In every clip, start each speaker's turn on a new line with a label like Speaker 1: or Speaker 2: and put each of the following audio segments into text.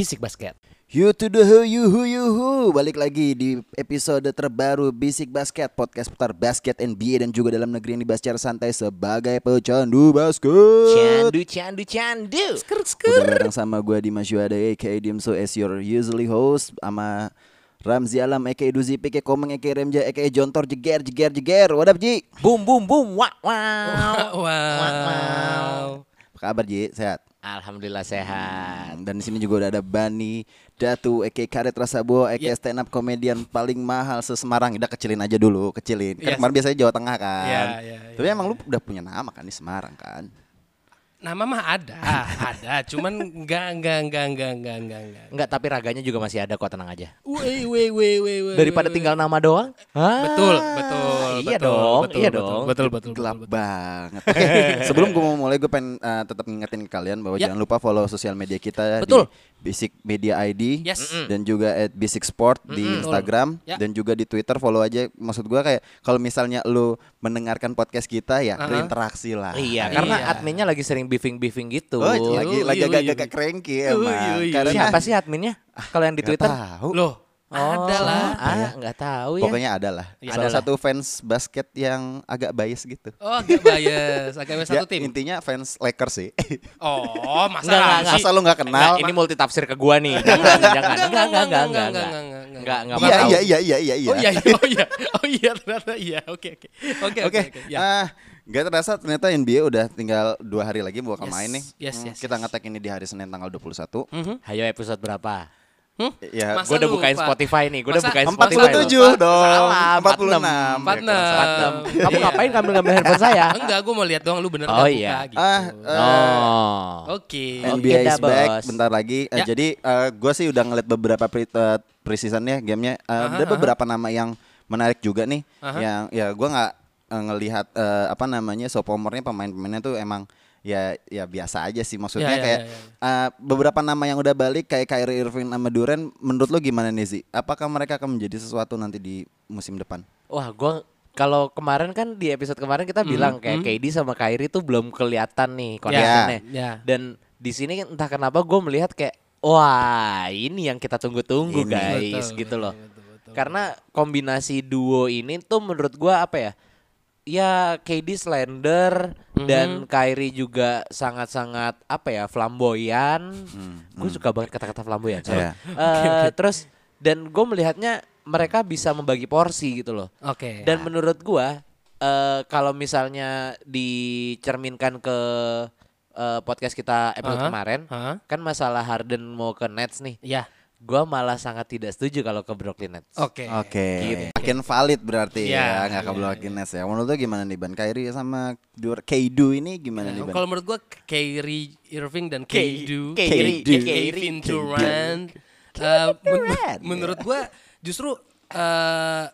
Speaker 1: Bisik Basket.
Speaker 2: You to the who you who you who Balik lagi di episode terbaru Bisik Basket Podcast putar basket NBA dan juga dalam negeri yang dibahas secara santai sebagai pecandu basket
Speaker 1: Candu, candu, candu. Skrr,
Speaker 2: Udah bareng sama gue Dimas Yuada aka Dimso as your usually host Sama Ramzi Alam aka Duzi aka Komeng aka Remja aka Jontor Jeger Jeger Jeger What up Ji?
Speaker 1: Boom, boom, boom. Wow, wow.
Speaker 3: Wow.
Speaker 2: Apa kabar Ji? Sehat?
Speaker 1: Alhamdulillah sehat.
Speaker 2: Dan di sini juga udah ada Bani Datu Eke Karet Rasabo Eke stand up komedian paling mahal se-Semarang Udah kecilin aja dulu, kecilin Kan
Speaker 3: Yes.
Speaker 2: kemarin biasanya Jawa Tengah kan
Speaker 3: Iya, iya, iya.
Speaker 2: Tapi emang lu udah punya nama kan di Semarang kan
Speaker 3: Nama mah ada, ada. Cuman enggak, enggak, enggak, enggak, enggak, enggak, enggak.
Speaker 1: Enggak, tapi raganya juga masih ada kok, tenang aja.
Speaker 3: Woi, woi, woi, woi, woi.
Speaker 1: Daripada tinggal nama doang. Ah,
Speaker 3: Betul, betul.
Speaker 1: Iya
Speaker 3: betul,
Speaker 1: dong,
Speaker 3: betul,
Speaker 1: iya
Speaker 3: betul,
Speaker 1: dong.
Speaker 3: Betul, betul,
Speaker 2: Gelap
Speaker 3: betul, betul.
Speaker 2: banget Oke, sebelum gue mau mulai gue pengen uh, tetap ngingetin ke kalian Bahwa
Speaker 3: Ya.
Speaker 2: jangan lupa follow sosial media kita
Speaker 1: Betul.
Speaker 2: di Basic Media ID
Speaker 3: Yes.
Speaker 2: Dan juga at Basic Sport di Instagram
Speaker 3: Ya.
Speaker 2: Dan juga di Twitter follow aja Maksud gue kayak Kalau misalnya lu mendengarkan podcast kita ya
Speaker 3: Aha.
Speaker 2: berinteraksi lah
Speaker 1: Iya,
Speaker 3: Iya.
Speaker 1: karena adminnya lagi sering beefing-beefing gitu.
Speaker 2: Oh, lagi lagi agak-agak cranky emang. Karena
Speaker 1: Siapa sih adminnya? Kalau yang di Twitter?
Speaker 2: tahu.
Speaker 3: Loh,
Speaker 1: Oh,
Speaker 3: ada lah.
Speaker 1: Ah, nggak tahu ya.
Speaker 2: Pokoknya ada lah. Salah
Speaker 1: Ada
Speaker 2: satu fans basket yang agak bias gitu.
Speaker 3: Oh, agak bias, agak bias
Speaker 2: Ya,
Speaker 3: satu tim.
Speaker 2: intinya fans Lakers sih.
Speaker 3: Oh, masa
Speaker 1: Enggak, enggak?
Speaker 2: Masa lu nggak kenal?
Speaker 1: Enggak, ini multi tafsir ke gua nih. Jangan, jangan. Enggak, enggak, enggak, enggak, enggak, enggak.
Speaker 3: enggak,
Speaker 1: Enggak, enggak
Speaker 2: Iya iya iya iya iya.
Speaker 3: Oh iya, iya, oh iya, oh iya ternyata iya. Oke, oke, oke,
Speaker 2: Oke.
Speaker 3: Ya.
Speaker 2: Ah, Gak terasa ternyata NBA udah tinggal dua hari lagi bakal
Speaker 3: Yes,
Speaker 2: main nih.
Speaker 3: yes,
Speaker 2: Hmm,
Speaker 3: yes,
Speaker 2: Kita
Speaker 3: yes.
Speaker 2: ngetek ini di hari Senin tanggal 21.
Speaker 3: Mhm.
Speaker 1: Hayo episode berapa?
Speaker 3: Hmm?
Speaker 2: Ya,
Speaker 1: Gue udah
Speaker 3: lupa?
Speaker 1: bukain Spotify nih. Gue udah
Speaker 3: Masa-
Speaker 1: bukain Spotify.
Speaker 2: 47
Speaker 1: loh.
Speaker 2: dong.
Speaker 1: Salah,
Speaker 2: 46.
Speaker 3: 46.
Speaker 1: Kamu
Speaker 3: Iya.
Speaker 1: ngapain ngambil-ngambil handphone saya?
Speaker 3: Enggak, gue mau lihat doang lu bener
Speaker 1: Oh, iya.
Speaker 3: buka gitu.
Speaker 2: Ah, eh,
Speaker 1: Oh.
Speaker 3: Oke.
Speaker 2: NBA
Speaker 1: dah,
Speaker 2: is back
Speaker 1: bos.
Speaker 2: bentar lagi. Eh,
Speaker 3: Ya.
Speaker 2: Jadi gue sih udah ngeliat beberapa pre uh, preseasonnya gamenya. Eh,
Speaker 3: Aha,
Speaker 2: ada
Speaker 3: aha.
Speaker 2: beberapa nama yang menarik juga nih.
Speaker 3: Aha.
Speaker 2: Yang ya gue nggak eh, ngelihat eh, apa namanya sophomore-nya pemain-pemainnya tuh emang ya ya biasa aja sih maksudnya
Speaker 3: Ya, ya,
Speaker 2: kayak
Speaker 3: ya, ya.
Speaker 2: eh, beberapa nama yang udah balik kayak Kyrie Irving sama Durant menurut lo gimana nih Zi? Apakah mereka akan menjadi sesuatu nanti di musim depan?
Speaker 1: Wah, gua kalau kemarin kan di episode kemarin kita bilang kayak KD sama Kyrie tuh belum kelihatan nih.
Speaker 3: Ya.
Speaker 1: Dan di sini entah kenapa gue melihat kayak wah ini yang kita tunggu-tunggu
Speaker 2: Ini.
Speaker 1: guys
Speaker 3: Betul,
Speaker 1: gitu
Speaker 3: betul,
Speaker 1: loh.
Speaker 3: betul, betul.
Speaker 1: Karena kombinasi duo ini tuh menurut gua apa ya? Ya KD slender
Speaker 3: Mhm.
Speaker 1: dan Kyrie juga sangat-sangat apa ya flamboyan. Gue suka banget kata-kata flamboyan. sorry.
Speaker 2: Iya.
Speaker 1: Eh, Terus dan gue melihatnya mereka bisa membagi porsi gitu loh.
Speaker 3: Oke.
Speaker 1: Dan menurut gua eh kalau misalnya dicerminkan ke eh, podcast kita episode
Speaker 3: Aha,
Speaker 1: kemarin,
Speaker 3: aha.
Speaker 1: kan masalah Harden mau ke Nets nih.
Speaker 3: Ya.
Speaker 1: Gua malah sangat tidak setuju kalau ke Brooklyn Nets.
Speaker 3: Oke.
Speaker 2: Oke,
Speaker 1: Gitu.
Speaker 2: makin valid berarti
Speaker 3: Iya,
Speaker 2: ya, nggak
Speaker 3: iya,
Speaker 2: keblokin Nets ya. Menurut lo gimana nih Ban? Kyrie sama Dur Keidu ini gimana nih Ban?
Speaker 3: Kalau menurut gua Kyrie Irving dan
Speaker 1: K-
Speaker 3: Keidu,
Speaker 1: Kyrie,
Speaker 3: Kevin Durant, eh, men- menurut gua justru eh,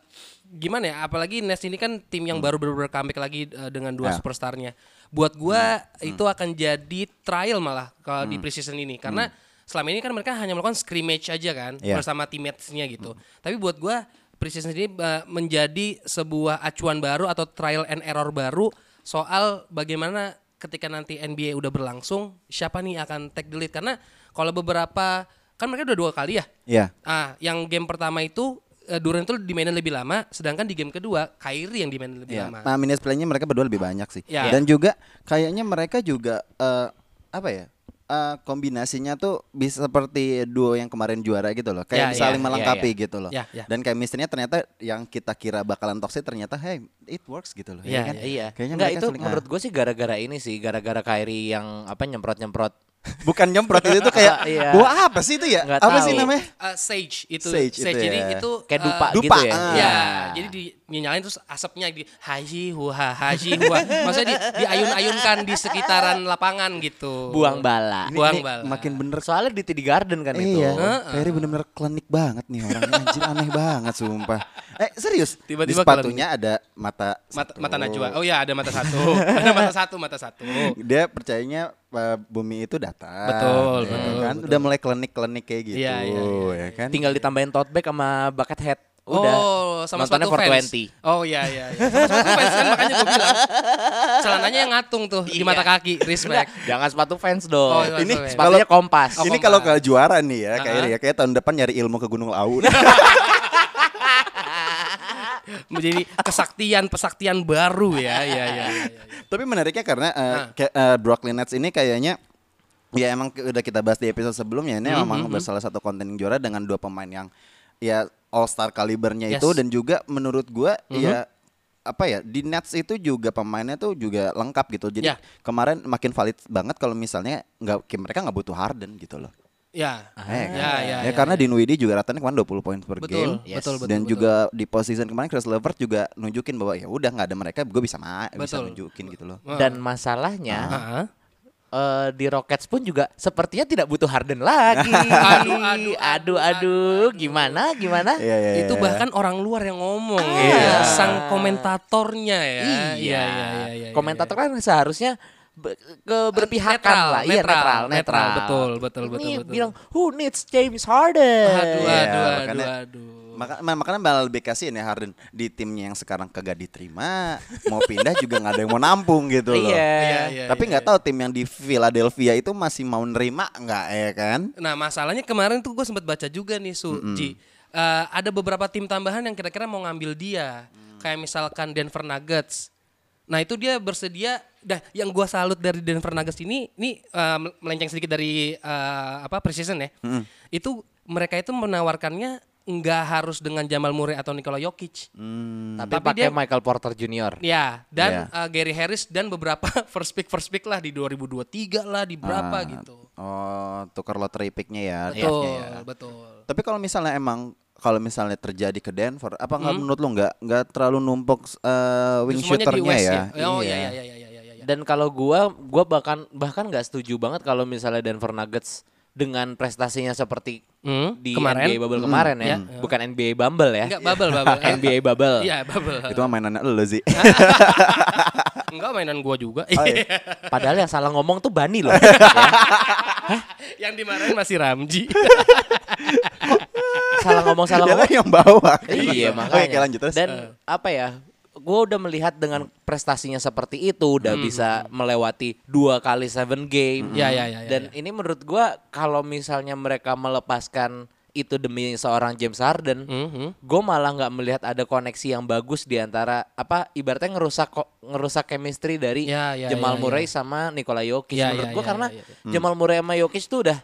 Speaker 3: gimana ya? Apalagi Nets ini kan tim yang baru benar-benar comeback lagi eh, dengan dua
Speaker 2: Ya.
Speaker 3: superstarnya. Buat gua itu akan jadi trial malah kalau di preseason ini. Karena selama ini kan mereka hanya melakukan scrimmage aja kan
Speaker 2: Ya.
Speaker 3: bersama teammates-nya gitu. Tapi buat gua preseason ini eh, menjadi sebuah acuan baru atau trial and error baru soal bagaimana ketika nanti NBA udah berlangsung siapa nih akan take the lead karena kalau beberapa kan mereka udah dua kali ya.
Speaker 2: Ya,
Speaker 3: Ah, yang game pertama itu eh, Durant itu dimainin lebih lama, sedangkan di game kedua Kyrie yang dimainin lebih
Speaker 2: ya.
Speaker 3: lama.
Speaker 2: Nah, minutes play-nya mereka berdua lebih banyak sih.
Speaker 3: Ya.
Speaker 2: Dan juga kayaknya mereka juga eh, apa ya? Eh, kombinasinya tuh bisa seperti duo yang kemarin juara gitu loh, kayak
Speaker 1: Ya,
Speaker 2: saling
Speaker 1: ya,
Speaker 2: melengkapi
Speaker 1: ya,
Speaker 2: gitu loh.
Speaker 3: Ya, ya.
Speaker 2: Dan chemistry-nya ternyata yang kita kira bakalan toxic ternyata hey it works gitu loh.
Speaker 3: Ya,
Speaker 2: kan?
Speaker 1: Ya, iya.
Speaker 2: Kayaknya
Speaker 1: Enggak itu
Speaker 2: saling-
Speaker 1: menurut gue sih gara-gara ini sih, gara-gara Kyrie yang apa nyemprot-nyemprot.
Speaker 2: bukan nyemprot itu tuh kayak
Speaker 1: Iya.
Speaker 2: buah apa sih itu ya?
Speaker 1: Nggak
Speaker 2: apa
Speaker 1: tahu.
Speaker 2: sih namanya?
Speaker 3: Eh, sage itu
Speaker 2: Sage itu
Speaker 3: jadi
Speaker 2: ya.
Speaker 3: itu
Speaker 1: Kayak
Speaker 3: eh,
Speaker 1: dupa,
Speaker 2: dupa,
Speaker 1: gitu ya.
Speaker 2: ah.
Speaker 3: Ya, jadi di nyalain terus asapnya di haji huha haji huha. Maksudnya di, diayun-ayunkan di sekitaran lapangan gitu.
Speaker 1: buang bala.
Speaker 2: Ini-
Speaker 3: Buang
Speaker 2: ini
Speaker 3: bala.
Speaker 2: Makin bener
Speaker 1: Soalnya di TD Garden kan
Speaker 2: Eh,
Speaker 1: itu.
Speaker 2: Iya,
Speaker 3: Heeh.
Speaker 2: Kyrie bener-bener klinik banget nih orangnya anjir aneh banget sumpah. Eh serius?
Speaker 3: Tiba-tiba
Speaker 2: di sepatunya ada mata
Speaker 3: mata,
Speaker 2: satu.
Speaker 3: mata najwa. Oh ya, ada mata satu. ada mata satu, mata satu.
Speaker 2: Dia percayanya uh, bumi itu datar.
Speaker 3: Betul,
Speaker 2: ya
Speaker 3: betul,
Speaker 2: kan?
Speaker 3: betul.
Speaker 2: Udah mulai klinik-klinik kayak gitu,
Speaker 3: Iya, iya, iya,
Speaker 2: ya kan?
Speaker 1: Tinggal ditambahin tote bag sama bucket hat. Udah.
Speaker 3: Oh, sama
Speaker 1: Nontonnya
Speaker 3: sepatu fans.
Speaker 1: 420.
Speaker 3: Oh iya iya. iya. Sama sepatu fans kan makanya gue bilang. Celananya yang ngatung tuh di mata
Speaker 1: Iya.
Speaker 3: kaki, respect.
Speaker 1: Jangan sepatu fans dong.
Speaker 3: Oh, iya,
Speaker 2: Ini
Speaker 3: sorry.
Speaker 1: sepatunya kompas.
Speaker 3: Oh,
Speaker 2: ini
Speaker 3: kompas.
Speaker 2: kalau ke juara nih ya, kayaknya
Speaker 3: Ah.
Speaker 2: ya kayak tahun depan nyari ilmu ke Gunung Lau.
Speaker 3: Menjadi kesaktian pesaktian baru ya. Iya iya. iya, iya.
Speaker 2: Tapi menariknya karena uh, kayak, uh, Brooklyn Nets ini kayaknya ya emang ke- udah kita bahas di episode sebelumnya ini
Speaker 3: Hmm,
Speaker 2: memang salah satu konten yang juara dengan dua pemain yang ya all star kalibernya
Speaker 3: Yes.
Speaker 2: itu dan juga menurut gua
Speaker 3: Mhm.
Speaker 2: ya apa ya di Nets itu juga pemainnya tuh juga lengkap gitu. Jadi
Speaker 3: Ya.
Speaker 2: kemarin makin valid banget kalau misalnya nggak mereka nggak butuh Harden gitu loh.
Speaker 3: Ya.
Speaker 2: Eh, kan?
Speaker 3: Ya, ya,
Speaker 2: Ya,
Speaker 3: ya,
Speaker 2: karena
Speaker 3: ya.
Speaker 2: Dinwiddie juga ratanya kemarin 20 poin per
Speaker 3: Betul,
Speaker 2: game.
Speaker 1: Yes.
Speaker 3: betul, betul.
Speaker 2: dan
Speaker 3: betul.
Speaker 2: juga di postseason kemarin Chris Levert juga nunjukin bahwa ya udah nggak ada mereka gue bisa ma bisa nunjukin gitu loh.
Speaker 1: Dan masalahnya
Speaker 3: Heeh.
Speaker 1: Eh, di Rockets pun juga sepertinya tidak butuh Harden lagi.
Speaker 3: Aduh, aduh,
Speaker 1: aduh, aduh, gimana, gimana?
Speaker 2: Iya, iya,
Speaker 3: itu
Speaker 2: iya.
Speaker 3: bahkan orang luar yang ngomong
Speaker 1: Ah.
Speaker 3: ya, sang komentatornya ya.
Speaker 1: Iya.
Speaker 3: iya, iya, iya,
Speaker 1: Komentator kan seharusnya be- ke berpihakan
Speaker 3: Netral,
Speaker 1: lah, iya
Speaker 3: netral,
Speaker 1: netral,
Speaker 3: netral,
Speaker 1: netral.
Speaker 3: betul, betul,
Speaker 1: Ini
Speaker 3: betul, betul.
Speaker 1: bilang who needs James Harden?
Speaker 3: Aduh, aduh, aduh,
Speaker 2: makanya-
Speaker 3: aduh.
Speaker 2: Maka, ma- makanya malah lebih kasihin ya Harden di timnya yang sekarang kagak diterima, mau pindah juga nggak ada yang mau nampung gitu loh.
Speaker 1: Iya.
Speaker 3: Iya, iya,
Speaker 2: Tapi
Speaker 3: iya,
Speaker 2: nggak tahu tim yang di Philadelphia itu masih mau nerima nggak ya kan?
Speaker 3: Nah masalahnya kemarin tuh gue sempat baca juga nih Su, Ji. Eh, ada beberapa tim tambahan yang kira-kira mau ngambil dia. Kayak misalkan Denver Nuggets. Nah itu dia bersedia. Dah yang gue salut dari Denver Nuggets ini, ini eh, melenceng sedikit dari eh, apa preseason ya. Itu mereka itu menawarkannya nggak harus dengan Jamal Murray atau Nikola Jokic.
Speaker 2: Hmm,
Speaker 1: Tapi,
Speaker 3: Tapi
Speaker 1: pakai
Speaker 3: dia-
Speaker 1: Michael Porter Jr.
Speaker 3: Ya, dan
Speaker 2: Iya.
Speaker 3: eh, Gary Harris dan beberapa first pick first pick lah di 2023 lah di berapa
Speaker 2: ah,
Speaker 3: gitu.
Speaker 2: Oh, tukar lottery picknya ya.
Speaker 3: Betul,
Speaker 2: ya.
Speaker 3: betul.
Speaker 2: Tapi kalau misalnya emang kalau misalnya terjadi ke Denver, apa nggak
Speaker 3: Hmm.
Speaker 2: menurut lu nggak nggak terlalu numpuk uh, wing shooternya
Speaker 3: West
Speaker 2: ya?
Speaker 3: Oh
Speaker 2: Iya.
Speaker 3: iya iya iya iya iya. iya.
Speaker 1: Dan kalau gua, gua bahkan bahkan nggak setuju banget kalau misalnya Denver Nuggets dengan prestasinya seperti
Speaker 3: Hmm,
Speaker 1: di
Speaker 3: kemarin
Speaker 1: NBA bubble kemarin ya,
Speaker 3: Ya.
Speaker 1: bukan NBA Bumble ya.
Speaker 3: Enggak bubble bubble.
Speaker 1: NBA bubble.
Speaker 3: Iya bubble.
Speaker 2: Itu mah mainannya lu sih.
Speaker 3: Enggak mainan gua juga.
Speaker 2: Oh, iya.
Speaker 1: Padahal yang salah ngomong tuh Bani loh.
Speaker 3: Yang dimarahin masih Ramji.
Speaker 1: salah ngomong salah
Speaker 2: Dia
Speaker 1: ngomong.
Speaker 2: yang bawa.
Speaker 1: Iya makanya.
Speaker 2: oke, lanjut terus.
Speaker 1: Dan apa ya? Gue udah melihat dengan prestasinya seperti itu udah bisa melewati dua kali seven game.
Speaker 3: Ya, ya, ya, ya,
Speaker 1: Dan ini menurut gua kalau misalnya mereka melepaskan itu demi seorang James Harden,
Speaker 3: Mhm.
Speaker 1: gue malah nggak melihat ada koneksi yang bagus di antara apa ibaratnya ngerusak ngerusak chemistry dari
Speaker 3: Ya, ya,
Speaker 1: Jamal
Speaker 3: ya,
Speaker 1: Murray
Speaker 3: ya.
Speaker 1: sama Nikola Jokic.
Speaker 3: Ya,
Speaker 1: Menurut
Speaker 3: ya,
Speaker 1: gue
Speaker 3: ya,
Speaker 1: karena
Speaker 3: ya, ya.
Speaker 1: Jamal Murray sama Jokic tuh udah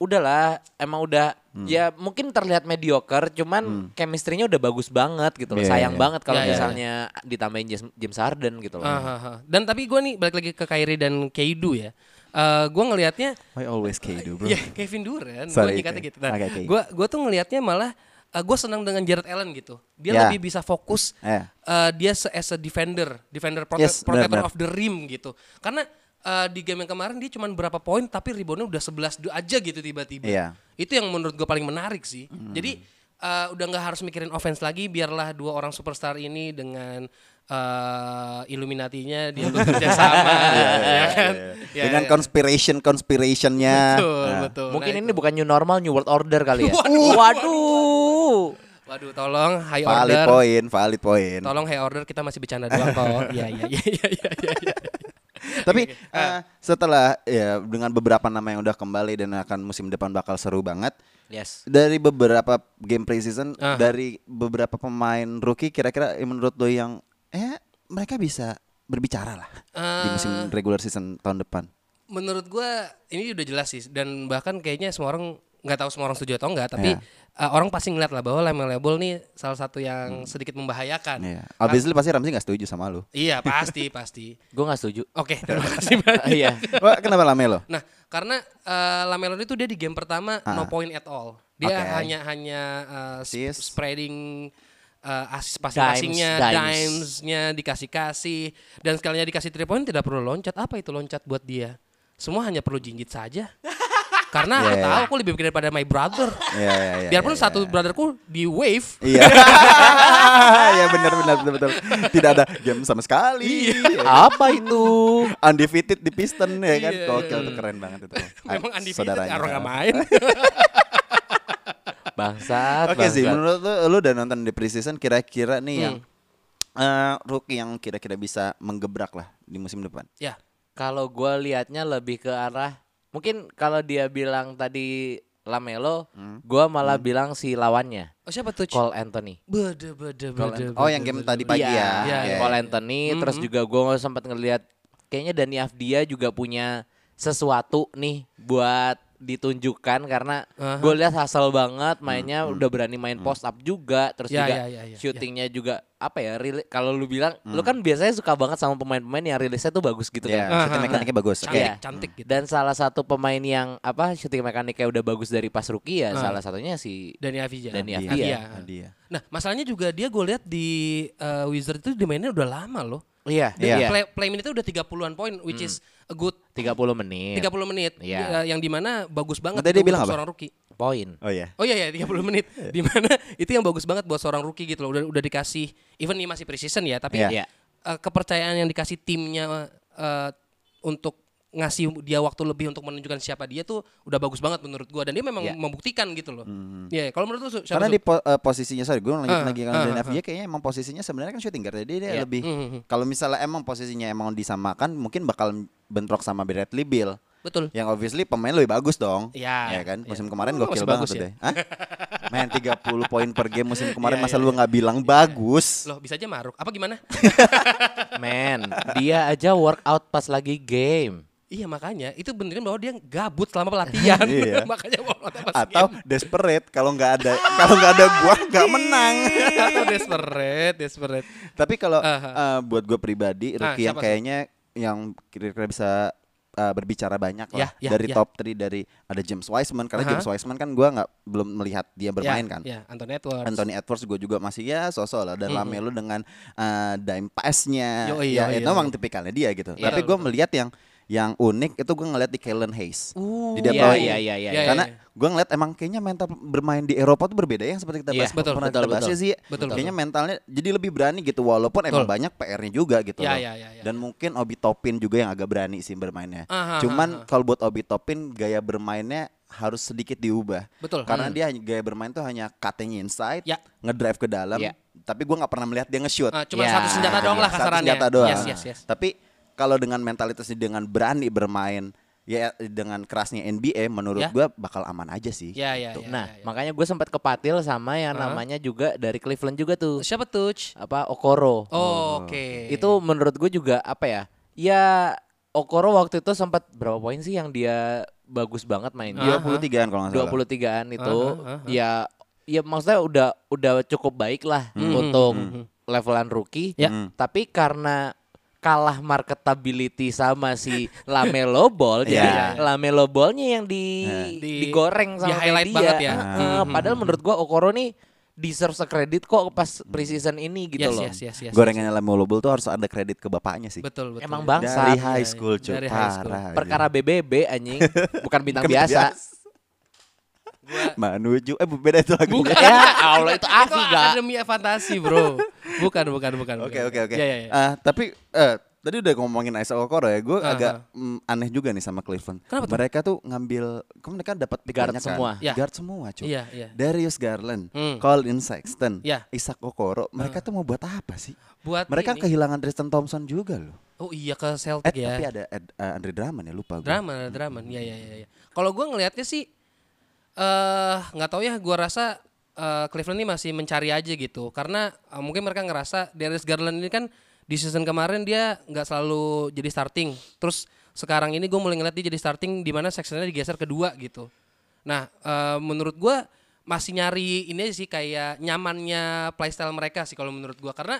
Speaker 1: udahlah emang udah ya mungkin terlihat mediocre cuman chemistry-nya udah bagus banget gitu loh.
Speaker 2: Iya,
Speaker 1: Sayang
Speaker 2: iya.
Speaker 1: banget kalau
Speaker 3: Ya, ya,
Speaker 1: misalnya ditambahin James, James Harden gitu loh.
Speaker 3: Ah, ah, ah. Dan tapi gua nih balik lagi ke Kyrie dan Keidu ya. Eh gua ngelihatnya
Speaker 2: I always KD, bro.
Speaker 3: ya Kevin Durant,
Speaker 2: Sorry,
Speaker 3: gua nyikatnya
Speaker 2: oke.
Speaker 3: gitu. Nah,
Speaker 2: oke.
Speaker 3: gua gua tuh ngelihatnya malah eh, gua senang dengan Jared Allen gitu. Dia
Speaker 2: Ya.
Speaker 3: lebih bisa fokus
Speaker 2: Eh.
Speaker 3: eh, dia se as a defender, defender prote-
Speaker 2: Yes,
Speaker 3: protector
Speaker 2: benar, benar.
Speaker 3: of the rim gitu. Karena eh, di game yang kemarin dia cuma berapa poin tapi reboundnya udah 11 du- aja gitu tiba-tiba.
Speaker 2: Iya.
Speaker 3: Itu yang menurut gue paling menarik sih. Jadi eh, udah nggak harus mikirin offense lagi, biarlah dua orang superstar ini dengan eh, Illuminatinya dia bekerja sama, ya kan? Ya,
Speaker 2: Dengan
Speaker 3: ya.
Speaker 2: conspiration conspirationnya.
Speaker 3: Betul,
Speaker 2: Nah,
Speaker 3: betul.
Speaker 1: Mungkin
Speaker 3: Nah,
Speaker 1: ini bukan new normal, new world order kali ya.
Speaker 3: Waduh,
Speaker 1: Waduh.
Speaker 3: Waduh, tolong high
Speaker 2: Valid
Speaker 3: order.
Speaker 2: point, valid point.
Speaker 3: Tolong high order kita masih bercanda doang kok. Iya iya iya iya iya iya. iya.
Speaker 2: Tapi eh, setelah ya dengan beberapa nama yang udah kembali dan akan musim depan bakal seru banget.
Speaker 1: Yes.
Speaker 2: Dari beberapa game preseason,
Speaker 3: Aha.
Speaker 2: dari beberapa pemain rookie, kira-kira menurut lo yang eh mereka bisa berbicara lah di musim
Speaker 3: Eh.
Speaker 2: regular season tahun depan.
Speaker 3: Menurut gua ini udah jelas sih dan bahkan kayaknya semua orang nggak tahu semua orang setuju atau enggak tapi
Speaker 2: Iya.
Speaker 3: uh, orang pasti ngeliat lah bahwa Lamelo Ball nih salah satu yang sedikit membahayakan.
Speaker 2: Iya. Obviously pasti Ramzi nggak setuju sama lu.
Speaker 3: Iya pasti pasti.
Speaker 1: Gue nggak setuju.
Speaker 3: Oke terima kasih banyak.
Speaker 1: Iya.
Speaker 2: Wah, kenapa Lamelo?
Speaker 3: Nah karena uh, Lamelo itu dia di game pertama no point at all. Dia.
Speaker 2: Oke.
Speaker 3: hanya hanya uh, sp-
Speaker 2: Assist.
Speaker 3: spreading uh, asis passing-passingnya,
Speaker 1: dimes.
Speaker 3: dimes-nya dikasih-kasih dan sekalinya dikasih three point tidak perlu loncat. Apa itu loncat buat dia? Semua hanya perlu jinjit saja. Karena aku
Speaker 2: Iya,
Speaker 3: tahu
Speaker 2: iya.
Speaker 3: aku lebih pikir pada my brother.
Speaker 2: Iya, iya, iya.
Speaker 3: Biarpun
Speaker 2: iya,
Speaker 3: satu
Speaker 2: iya.
Speaker 3: brotherku di wave.
Speaker 2: Iya. ya benar benar betul betul. Tidak ada game sama sekali.
Speaker 1: Apa itu?
Speaker 2: Undefeated di Piston ya kan. Gokil tuh keren banget itu.
Speaker 3: Memang undefeated
Speaker 2: saudaranya.
Speaker 3: orang nggak main.
Speaker 1: Bangsat.
Speaker 2: Oke sih,
Speaker 1: bangsat.
Speaker 2: menurut lu lu udah nonton di preseason kira-kira nih yang eh, rookie yang kira-kira bisa menggebrak lah di musim depan.
Speaker 3: Ya.
Speaker 1: Kalau gua liatnya lebih ke arah mungkin kalau dia bilang tadi Lamelo, gua malah bilang si lawannya
Speaker 3: Oh siapa tuh?
Speaker 1: Cole Anthony.
Speaker 3: Bede, bede,
Speaker 2: Cole
Speaker 3: bede,
Speaker 2: oh, yang game tadi pagi
Speaker 1: Iya,
Speaker 2: ya.
Speaker 3: Iya,
Speaker 2: Iya,
Speaker 1: Cole. Anthony, terus juga gua sempat ngeliat kayaknya Dani Avdia juga punya sesuatu nih buat ditunjukkan karena
Speaker 3: Aha.
Speaker 1: gue lihat hasil banget mainnya udah berani main post up juga terus
Speaker 3: Ya,
Speaker 1: juga
Speaker 3: ya, ya, ya,
Speaker 1: shootingnya juga apa ya rili- kalau lu bilang lu kan biasanya suka banget sama pemain-pemain yang rilisnya tuh bagus gitu
Speaker 2: Iya,
Speaker 1: kan
Speaker 2: shooting
Speaker 3: Aha.
Speaker 2: mekaniknya bagus. Oke.
Speaker 3: Cantik,
Speaker 1: Iya.
Speaker 3: cantik gitu.
Speaker 1: dan salah satu pemain yang apa shooting mekaniknya udah bagus dari pas rookie ya salah satunya si
Speaker 3: Dani Avija.
Speaker 1: Dani
Speaker 2: Iya. Dia.
Speaker 3: Nah, masalahnya juga dia gue lihat di uh, Wizard itu dimainnya udah lama loh.
Speaker 1: iya
Speaker 2: Iya.
Speaker 1: iya
Speaker 3: Play, play minute udah 30-an poin which is a good
Speaker 1: 30 menit
Speaker 3: 30 menit.
Speaker 1: Iya.
Speaker 3: Ya, yang di mana bagus banget
Speaker 2: Tadi dia bilang apa?
Speaker 3: seorang rookie.
Speaker 1: poin
Speaker 2: Oh iya.
Speaker 3: Oh iya ya 30 menit. Di mana itu yang bagus banget buat seorang rookie gitu loh. Udah udah dikasih even ini masih preseason ya, tapi
Speaker 2: Iya.
Speaker 1: Iya.
Speaker 3: eh, kepercayaan yang dikasih timnya eh, untuk ngasih dia waktu lebih untuk menunjukkan siapa dia tuh udah bagus banget menurut gua dan dia memang
Speaker 1: Iya.
Speaker 3: membuktikan gitu loh. Iya, kalau menurut lu siapa
Speaker 2: Karena
Speaker 3: Su?
Speaker 2: di po- eh, posisinya sorry gue lanjut
Speaker 3: Ah,
Speaker 2: lagi kan Dan
Speaker 3: ah,
Speaker 2: FJ kayaknya emang posisinya sebenarnya kan shooting guard jadi dia
Speaker 1: Iya.
Speaker 2: lebih
Speaker 3: Mhm.
Speaker 2: kalau misalnya emang posisinya emang disamakan mungkin bakal bentrok sama Bradley Bill
Speaker 3: Betul.
Speaker 2: yang obviously pemain lebih bagus dong.
Speaker 3: Iya.
Speaker 2: Ya kan?
Speaker 3: Iya.
Speaker 2: Musim kemarin
Speaker 3: Oh,
Speaker 2: gokil
Speaker 3: masih
Speaker 2: banget
Speaker 3: bagus ya?
Speaker 2: deh. Hah? Main 30 poin per game musim kemarin
Speaker 3: Iya,
Speaker 2: masa
Speaker 3: iya,
Speaker 2: lu nggak bilang bagus?
Speaker 3: Loh, bisa aja maruk. Apa gimana?
Speaker 1: men dia aja workout pas lagi game
Speaker 3: iya, makanya itu benerin bahwa dia gabut selama pelatihan.
Speaker 2: Iya.
Speaker 3: makanya
Speaker 2: Atau desperate kalau nggak ada kalau nggak ada gua nggak menang.
Speaker 3: Atau desperate, desperate.
Speaker 2: Tapi kalau
Speaker 3: Aha.
Speaker 2: eh, buat gue pribadi rookie yang
Speaker 3: siapa, Su?
Speaker 2: kayaknya yang kira-kira bisa eh, berbicara banyak lah
Speaker 3: Ya, ya,
Speaker 2: dari
Speaker 3: ya.
Speaker 2: top 3 dari ada James Wiseman karena
Speaker 3: Aha.
Speaker 2: James Wiseman kan gua nggak belum melihat dia bermain
Speaker 3: ya,
Speaker 2: kan.
Speaker 3: Ya, Anthony Edwards.
Speaker 2: Anthony Edwards gue juga masih ya sosok lah dan
Speaker 3: Mhm.
Speaker 2: Lamelo dengan uh, dime pass-nya ya itu memang tipikalnya dia gitu.
Speaker 1: Iya.
Speaker 2: Tapi gue melihat yang yang unik itu gue ngeliat di Kellen Hayes.
Speaker 3: Uh,
Speaker 2: di Detroit.
Speaker 1: iya iya iya iya
Speaker 3: Iya,
Speaker 2: Karena
Speaker 3: iya.
Speaker 2: gue ngeliat emang kayaknya mental bermain di Eropa tuh berbeda ya seperti kita bahas
Speaker 1: Iya,
Speaker 3: betul,
Speaker 2: pernah
Speaker 1: betul,
Speaker 2: kita bahas
Speaker 1: betul.
Speaker 2: ya sih.
Speaker 3: Betul,
Speaker 2: kayaknya mentalnya jadi lebih berani gitu walaupun emang
Speaker 3: Betul.
Speaker 2: banyak PR-nya juga gitu
Speaker 3: Ya,
Speaker 2: loh.
Speaker 3: ya, ya, ya.
Speaker 2: Dan mungkin Obi Topin juga yang agak berani sih bermainnya.
Speaker 3: Aha,
Speaker 2: Cuman
Speaker 3: aha.
Speaker 2: kalau buat Obi Topin gaya bermainnya harus sedikit diubah.
Speaker 3: Betul.
Speaker 2: Karena
Speaker 3: Hmm.
Speaker 2: dia gaya bermain tuh hanya cutting inside,
Speaker 3: Ya.
Speaker 2: ngedrive ke dalam.
Speaker 1: Ya.
Speaker 2: Tapi gua nggak pernah melihat dia nge-shoot.
Speaker 3: Ah, cuma
Speaker 1: Ya,
Speaker 3: satu senjata doang lah
Speaker 2: Satu
Speaker 3: kasarannya.
Speaker 2: senjata doang.
Speaker 3: Yes, yes, yes.
Speaker 2: Tapi kalau dengan mentalitasnya dengan berani bermain ya dengan kerasnya NBA menurut
Speaker 3: Ya.
Speaker 2: gua bakal aman aja sih.
Speaker 3: Ya, ya,
Speaker 2: Gitu.
Speaker 3: ya.
Speaker 1: nah
Speaker 3: ya, ya.
Speaker 1: makanya gue sempat kepatil sama yang
Speaker 3: Hah?
Speaker 1: namanya juga dari Cleveland juga tuh
Speaker 3: Siapa tuh?
Speaker 1: apa Okoro
Speaker 3: Oh, Oke.
Speaker 1: itu menurut gue juga apa ya ya Okoro waktu itu sempat berapa poin sih yang dia bagus banget mainnya
Speaker 2: 23-an kalau nggak salah.
Speaker 1: 23-an itu
Speaker 3: Aha, aha.
Speaker 1: ya ya maksudnya udah udah cukup baik lah untuk levelan rookie
Speaker 3: Ya.
Speaker 2: Hmm.
Speaker 1: tapi karena kalah marketability sama si Lamelo Ball jadi
Speaker 2: iya,
Speaker 3: iya.
Speaker 1: Lamelo Ballnya yang di,
Speaker 3: Di-
Speaker 1: digoreng sama
Speaker 3: di-highlight
Speaker 1: media.
Speaker 3: banget ya.
Speaker 1: Heeh,
Speaker 3: Mhm.
Speaker 1: padahal menurut gua Okoro nih deserve kredit kok pas preseason ini gitu
Speaker 3: yes,
Speaker 1: loh
Speaker 3: yes, yes, yes,
Speaker 2: Gorengannya Lamelo Ball tuh harus ada kredit ke bapaknya sih.
Speaker 3: Betul, betul.
Speaker 1: Emang
Speaker 3: ya.
Speaker 1: bangsa.
Speaker 2: Dari high
Speaker 3: Iya,
Speaker 2: school
Speaker 3: iya.
Speaker 2: cuy,
Speaker 3: Dari high school.
Speaker 2: parah.
Speaker 1: perkara BBB anjing bukan bintang
Speaker 2: Bukan
Speaker 1: biasa
Speaker 3: Gua-
Speaker 2: Manuju eh beda itu lagu.
Speaker 3: Bukan.
Speaker 1: ya Allah itu
Speaker 3: Itu
Speaker 1: Afi gak
Speaker 3: Akademi Fantasi, Bro. Bukan, bukan, bukan.
Speaker 2: Oke oke oke.
Speaker 3: Ya, ya, ya.
Speaker 2: Ah, tapi eh tadi udah ngomongin Isaac Okoro ya, gue
Speaker 3: Aha.
Speaker 2: agak mm, aneh juga nih sama Cleveland.
Speaker 3: Kenapa tuh?
Speaker 2: Mereka tuh ngambil, kan mereka dapat pick
Speaker 1: Guard
Speaker 2: banyak
Speaker 1: semua.
Speaker 2: kan?
Speaker 3: Ya.
Speaker 2: Guard semua cuy.
Speaker 3: Iya, iya.
Speaker 2: Darius Garland,
Speaker 3: Hmm.
Speaker 2: Colin Sexton,
Speaker 3: Ya.
Speaker 2: Isaac Okoro, mereka tuh mau buat apa sih?
Speaker 3: Buat
Speaker 2: Mereka
Speaker 3: ini.
Speaker 2: kehilangan Tristan Thompson juga loh.
Speaker 3: Oh iya ke
Speaker 2: Eh,
Speaker 3: Celtic ya.
Speaker 2: tapi ada Ed- eh, Andre Drummond ya lupa gue.
Speaker 3: Drama, drama. Iya, iya, iya. Ya. Kalau gua ngelihatnya sih eh nggak tahu ya, gua rasa eh, Cleveland ini masih mencari aja gitu. Karena eh, mungkin mereka ngerasa Darius Garland ini kan di season kemarin dia nggak selalu jadi starting. Terus sekarang ini gue mulai ngeliat dia jadi starting di mana Sextonnya digeser kedua gitu. Nah, eh, menurut gua masih nyari ini sih kayak nyamannya playstyle mereka sih kalau menurut gua karena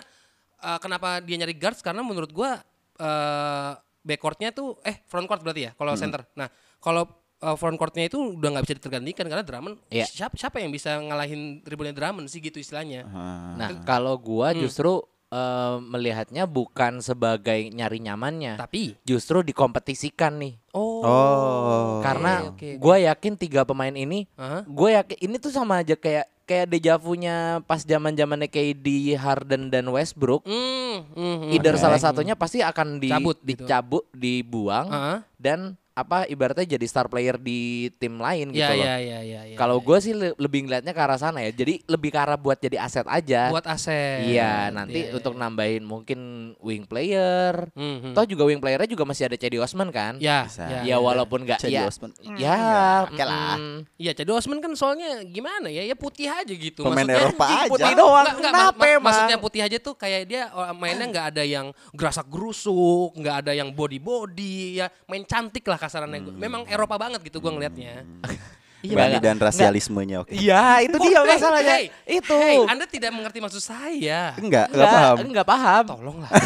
Speaker 3: eh, kenapa dia nyari guards karena menurut gua eh backcourtnya tuh eh front court berarti ya kalau center. Nah, kalau eh, front courtnya itu udah nggak bisa ditergantikan karena Drummond
Speaker 1: Iya.
Speaker 3: siapa siapa yang bisa ngalahin dribblenya Drummond sih gitu istilahnya.
Speaker 2: Ah.
Speaker 1: Nah, kalau gua
Speaker 3: Hmm.
Speaker 1: justru eh, melihatnya bukan sebagai nyari nyamannya,
Speaker 3: Tapi
Speaker 1: justru dikompetisikan nih.
Speaker 3: oh,
Speaker 2: Oh.
Speaker 1: Karena
Speaker 3: oke, oke.
Speaker 1: gua yakin tiga pemain ini,
Speaker 3: Aha.
Speaker 1: gue yakin ini tuh sama aja kayak kayak dejavunya pas zaman zamannya KD, Harden dan Westbrook.
Speaker 3: Hmm, hmm, hmm.
Speaker 1: Either
Speaker 2: Oke.
Speaker 1: salah satunya pasti akan di,
Speaker 3: Cabut gitu.
Speaker 1: dicabut, dibuang
Speaker 3: Aha.
Speaker 1: dan apa ibaratnya jadi star player di tim lain gitu
Speaker 3: Iya,
Speaker 1: loh.
Speaker 3: iya, iya, iya, iya,
Speaker 1: Kalau
Speaker 3: iya.
Speaker 1: gue sih le- lebih ngeliatnya ke arah sana ya. Jadi lebih ke arah buat jadi aset aja.
Speaker 3: buat aset.
Speaker 1: Iya, nanti
Speaker 3: Iya, iya,
Speaker 1: untuk
Speaker 3: iya.
Speaker 1: nambahin mungkin wing player.
Speaker 3: Mhm.
Speaker 1: Toh juga wing playernya juga masih ada Cedi Osman kan?
Speaker 3: Ya,
Speaker 2: Bisa.
Speaker 3: ya,
Speaker 1: Ya, walaupun nggak
Speaker 2: Cedi
Speaker 1: ya.
Speaker 2: Osman.
Speaker 1: Ya,
Speaker 2: Hmm, oke lah.
Speaker 3: Iya, Cedi Osman kan soalnya gimana ya? Ya putih aja gitu.
Speaker 2: Pemain
Speaker 3: Maksudnya
Speaker 2: Eropa
Speaker 3: anjing,
Speaker 2: aja.
Speaker 1: Putih doang.
Speaker 3: Nggak, nggak,
Speaker 1: Kenapa
Speaker 3: mak-
Speaker 1: emang?
Speaker 3: Maksudnya putih aja tuh kayak dia oh, mainnya nggak ada yang gerasak gerusuk, nggak ada yang body body, ya main cantik lah kasarannya.
Speaker 2: Hmm.
Speaker 3: Memang Eropa banget gitu gua ngelihatnya.
Speaker 1: Iya,
Speaker 2: Berani
Speaker 1: nggak-
Speaker 2: dan rasialismenya oke.
Speaker 1: Iya, itu dia
Speaker 3: Oh, hey,
Speaker 1: masalahnya.
Speaker 3: hey,
Speaker 1: itu.
Speaker 3: hey, Anda tidak mengerti maksud saya.
Speaker 2: Enggak, enggak paham.
Speaker 1: Enggak paham.
Speaker 3: Tolonglah.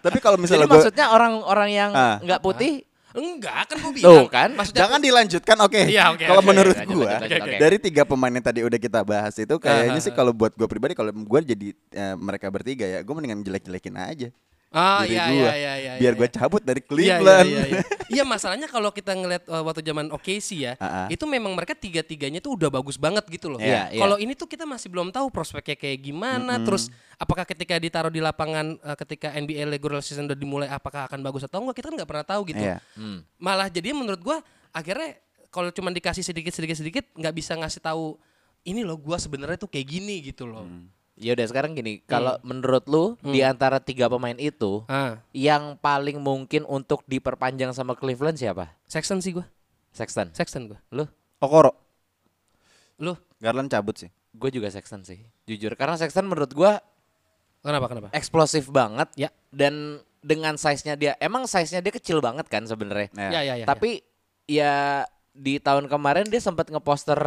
Speaker 2: Tapi kalau
Speaker 1: Jadi
Speaker 2: misalnya gue
Speaker 1: maksudnya orang-orang yang
Speaker 2: Ah.
Speaker 1: nggak putih
Speaker 3: Enggak, kan gua
Speaker 1: Tuh,
Speaker 3: bilang.
Speaker 1: kan?
Speaker 3: Maksudnya
Speaker 2: Jangan dilanjutkan, oke.
Speaker 3: Iya, oke,
Speaker 2: kalau
Speaker 3: oke,
Speaker 2: menurut gua,
Speaker 1: lanjut, oke.
Speaker 2: dari tiga pemain yang tadi udah kita bahas itu, kayaknya
Speaker 3: Ah,
Speaker 2: sih kalau buat gue pribadi, kalau gue jadi eh, mereka bertiga ya, gue mendingan jelek-jelekin aja.
Speaker 3: Ah, iya,
Speaker 2: gua.
Speaker 3: iya, iya, iya,
Speaker 2: Biar
Speaker 3: iya.
Speaker 2: gue cabut dari
Speaker 3: Iya,
Speaker 2: Cleveland.
Speaker 3: Iya, iya, iya. Iya, masalahnya kalau kita ngeliat uh, waktu zaman OKC ya,
Speaker 2: ah.
Speaker 3: itu memang mereka tiga-tiganya tuh udah bagus banget gitu loh.
Speaker 1: Iya, iya.
Speaker 3: Kalau ini tuh kita masih belum tahu prospeknya kayak gimana, terus apakah ketika ditaruh di lapangan uh, ketika NBA regular season udah dimulai apakah akan bagus atau enggak, kita kan nggak pernah tahu gitu.
Speaker 2: Iya.
Speaker 1: Hmm.
Speaker 3: Malah jadi menurut gua akhirnya kalau cuma dikasih sedikit sedikit sedikit nggak bisa ngasih tahu ini loh gua sebenarnya tuh kayak gini gitu loh.
Speaker 1: Ya udah sekarang gini, kalau menurut lu di antara tiga pemain itu
Speaker 3: Ah,
Speaker 1: yang paling mungkin untuk diperpanjang sama Cleveland siapa?
Speaker 3: Sexton sih gua.
Speaker 1: Sexton.
Speaker 3: Sexton gua.
Speaker 1: Lu?
Speaker 2: Okoro,
Speaker 3: Lu
Speaker 2: Garland cabut sih.
Speaker 1: Gue juga Sexton sih. Jujur karena Sexton menurut gua
Speaker 3: kenapa kenapa?
Speaker 1: eksplosif banget
Speaker 3: Ya.
Speaker 1: dan dengan size-nya dia emang size-nya dia kecil banget kan sebenarnya.
Speaker 2: Nah,
Speaker 3: Ya, ya, ya.
Speaker 1: Tapi ya di tahun kemarin dia sempat ngeposter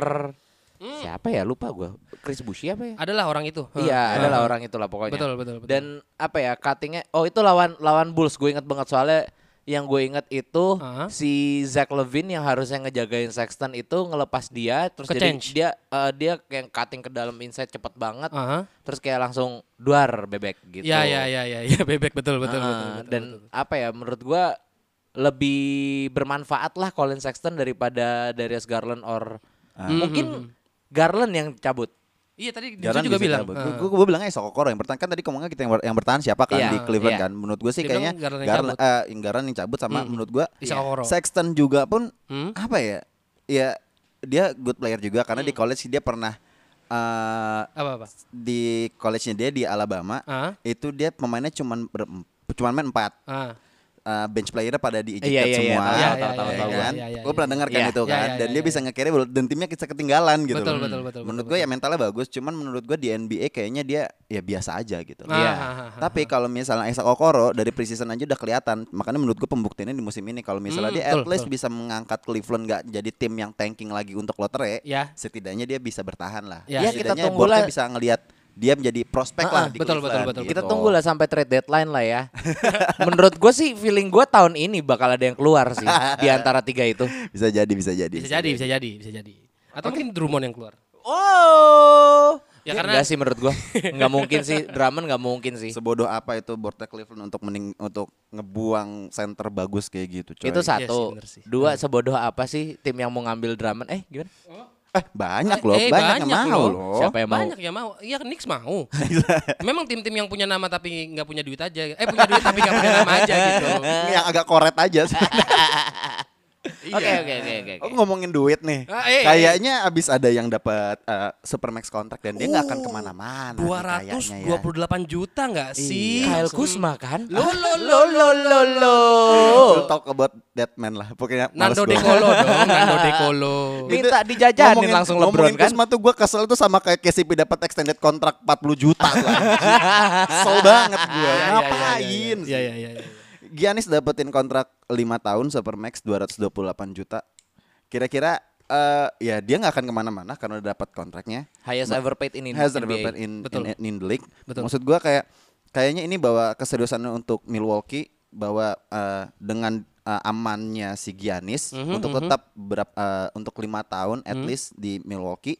Speaker 3: Hmm.
Speaker 1: siapa ya lupa gua Chris Bushi apa ya?
Speaker 3: Adalah orang itu.
Speaker 1: Iya,
Speaker 3: Hah.
Speaker 1: adalah orang itulah pokoknya.
Speaker 3: Betul, betul, betul.
Speaker 1: Dan apa ya cuttingnya? Oh itu lawan lawan Bulls. Gue inget banget soalnya yang gue inget itu
Speaker 3: Ah.
Speaker 1: si Zach Levine yang harusnya ngejagain Sexton itu ngelepas dia terus
Speaker 3: Ke
Speaker 1: jadi
Speaker 3: change.
Speaker 1: dia eh, dia kayak cutting ke dalam inside cepet banget
Speaker 3: Aha.
Speaker 1: terus kayak langsung duar bebek gitu.
Speaker 3: Ya ya ya ya ya bebek betul betul
Speaker 1: Ah,
Speaker 3: betul, betul,
Speaker 1: dan
Speaker 3: betul.
Speaker 1: apa ya menurut gua lebih bermanfaat lah Colin Sexton daripada Darius Garland or
Speaker 3: Ah.
Speaker 1: mungkin Garland yang cabut.
Speaker 3: Iya tadi
Speaker 2: Garland
Speaker 3: Dinsu juga bilang.
Speaker 2: cabut.
Speaker 3: ah.
Speaker 2: Gue gue bilangnya Sokokoro yang bertahan kan tadi ngomongnya kita yang, ber- yang bertahan siapa kan
Speaker 1: Iya,
Speaker 2: di Cleveland
Speaker 1: iya.
Speaker 2: kan. Menurut gue sih
Speaker 3: Dia
Speaker 2: kayaknya
Speaker 3: Garland yang
Speaker 2: Garland, eh, yang Garland yang cabut sama
Speaker 3: Hmm.
Speaker 2: menurut gue
Speaker 3: Isokoro.
Speaker 2: Sexton juga pun
Speaker 3: Hmm?
Speaker 2: apa ya? Ya dia good player juga karena di college dia pernah eh,
Speaker 3: Apa apa?
Speaker 2: di college-nya dia di Alabama
Speaker 3: Ah.
Speaker 2: itu dia pemainnya cuman ber, cuman main empat
Speaker 3: Ah.
Speaker 2: Eh, bench player pada di
Speaker 1: Iya, iya, iya,
Speaker 2: semua
Speaker 1: tahu,
Speaker 3: tahu,
Speaker 2: ya
Speaker 3: tahu, tahu,
Speaker 2: kan
Speaker 3: iya, iya,
Speaker 2: gue pernah
Speaker 3: iya.
Speaker 2: dengar kan
Speaker 1: Iya.
Speaker 2: itu
Speaker 3: Iya,
Speaker 2: kan
Speaker 3: iya,
Speaker 2: dan
Speaker 3: iya,
Speaker 2: dia
Speaker 3: iya.
Speaker 2: bisa nge-carry dan timnya bisa ketinggalan gitu
Speaker 3: Betul, betul, betul,
Speaker 2: menurut gue ya mentalnya bagus cuman menurut gue di NBA kayaknya dia ya biasa aja gitu
Speaker 3: Ah,
Speaker 1: Iya.
Speaker 2: tapi kalau misalnya Isaac Okoro dari preseason aja udah kelihatan makanya menurut gue pembuktiannya di musim ini kalau misalnya
Speaker 3: Hmm,
Speaker 2: dia at least
Speaker 3: betul.
Speaker 2: bisa mengangkat Cleveland nggak jadi tim yang tanking lagi untuk lotre
Speaker 3: Ya.
Speaker 2: setidaknya dia bisa bertahan lah
Speaker 3: Ya.
Speaker 1: Kita
Speaker 2: setidaknya
Speaker 1: tunggulah.
Speaker 2: boardnya bisa ngelihat dia menjadi prospek
Speaker 3: Ah,
Speaker 2: lah
Speaker 3: ah,
Speaker 2: di
Speaker 3: betul, betul,
Speaker 2: Cleveland
Speaker 3: betul,
Speaker 2: gitu.
Speaker 1: Kita tunggu lah sampai trade deadline lah ya. Menurut gue sih feeling gue tahun ini bakal ada yang keluar sih di antara tiga itu.
Speaker 2: bisa jadi bisa jadi
Speaker 3: Bisa jadi, bisa jadi, bisa jadi. Atau mungkin Drummond yang keluar.
Speaker 1: Oh,
Speaker 3: Ya,
Speaker 1: ya,
Speaker 3: karena-
Speaker 1: enggak sih menurut gue, nggak mungkin sih. Drummond nggak mungkin sih.
Speaker 2: Sebodoh apa itu boardnya Cleveland untuk mening untuk ngebuang center bagus kayak gitu coy.
Speaker 1: Itu
Speaker 3: Iya
Speaker 1: satu.
Speaker 3: bener sih.
Speaker 1: Dua sebodoh apa sih tim yang mau ngambil Drummond? Eh gimana?
Speaker 2: Eh banyak
Speaker 3: Eh,
Speaker 2: loh,
Speaker 3: eh,
Speaker 2: banyak, yang
Speaker 3: banyak
Speaker 2: mau
Speaker 3: loh.
Speaker 2: loh.
Speaker 1: Siapa yang mau?
Speaker 3: Banyak yang mau. Iya, Knicks mau. Memang tim-tim yang punya nama tapi nggak punya duit aja. Eh punya duit tapi nggak punya nama aja gitu.
Speaker 2: yang agak koret aja.
Speaker 3: Iya.
Speaker 1: Oke oke oke oke.
Speaker 2: Aku ngomongin duit nih.
Speaker 3: Ah, eh,
Speaker 2: Kayaknya abis ada yang dapat eh, supermax kontrak dan dia nggak akan ke mana-mana. nih
Speaker 3: Dua
Speaker 2: kayaknya
Speaker 3: ratus
Speaker 2: ya.
Speaker 3: dua puluh delapan juta nggak sih?
Speaker 1: Kyle Kuzma kan?
Speaker 3: Lo lo
Speaker 1: lo lo lo lo.
Speaker 2: We'll talk about that man lah. Pokoknya
Speaker 3: Nando
Speaker 2: gua.
Speaker 3: De Colo dong, Nando De Colo.
Speaker 1: Minta dijajanin
Speaker 2: Ngomongin-
Speaker 1: langsung LeBron
Speaker 2: ngomongin
Speaker 1: kan?
Speaker 2: Kuzma tuh gue kesel tuh sama kayak KCP dapat extended kontrak 40 juta tuh. anjing. Kesel banget gue. Ngapain?
Speaker 3: Iya iya iya.
Speaker 2: Giannis dapetin kontrak 5 tahun supermax 228 juta. Kira-kira eh, ya dia nggak akan ke mana-mana karena udah dapat kontraknya.
Speaker 1: Highest ever paid in
Speaker 2: Has
Speaker 1: NBA.
Speaker 2: ever been in,
Speaker 3: Betul.
Speaker 2: in, in the league.
Speaker 3: Betul.
Speaker 2: Maksud gua kayak kayaknya ini bawa keseriusannya untuk Milwaukee bahwa eh, dengan eh, amannya si Giannis
Speaker 3: Mhm,
Speaker 2: untuk
Speaker 3: mhm.
Speaker 2: tetap berap, eh, untuk lima tahun at least di Milwaukee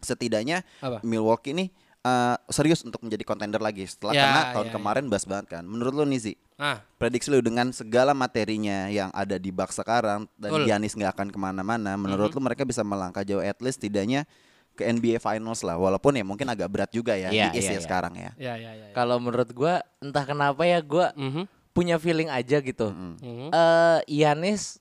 Speaker 2: setidaknya
Speaker 3: Apa?
Speaker 2: Milwaukee ini eh, serius untuk menjadi kontender lagi setelah
Speaker 3: Ya,
Speaker 2: karena tahun
Speaker 3: ya,
Speaker 2: kemarin bas banget kan. Menurut lu Nizi,
Speaker 3: Ah,
Speaker 2: prediksi lu dengan segala materinya yang ada di Bucks sekarang dan
Speaker 3: Betul.
Speaker 2: Giannis nggak akan ke mana-mana, menurut lu mereka bisa melangkah jauh at least tidaknya ke NBA Finals lah, walaupun ya mungkin agak berat juga ya
Speaker 1: Iya,
Speaker 2: di East
Speaker 1: iya,
Speaker 2: ya
Speaker 1: iya.
Speaker 2: sekarang ya.
Speaker 3: ya ya ya.
Speaker 1: Kalau menurut gua entah kenapa ya gua
Speaker 3: Mhm.
Speaker 1: punya feeling aja gitu.
Speaker 3: Mhm.
Speaker 1: Eh Yanis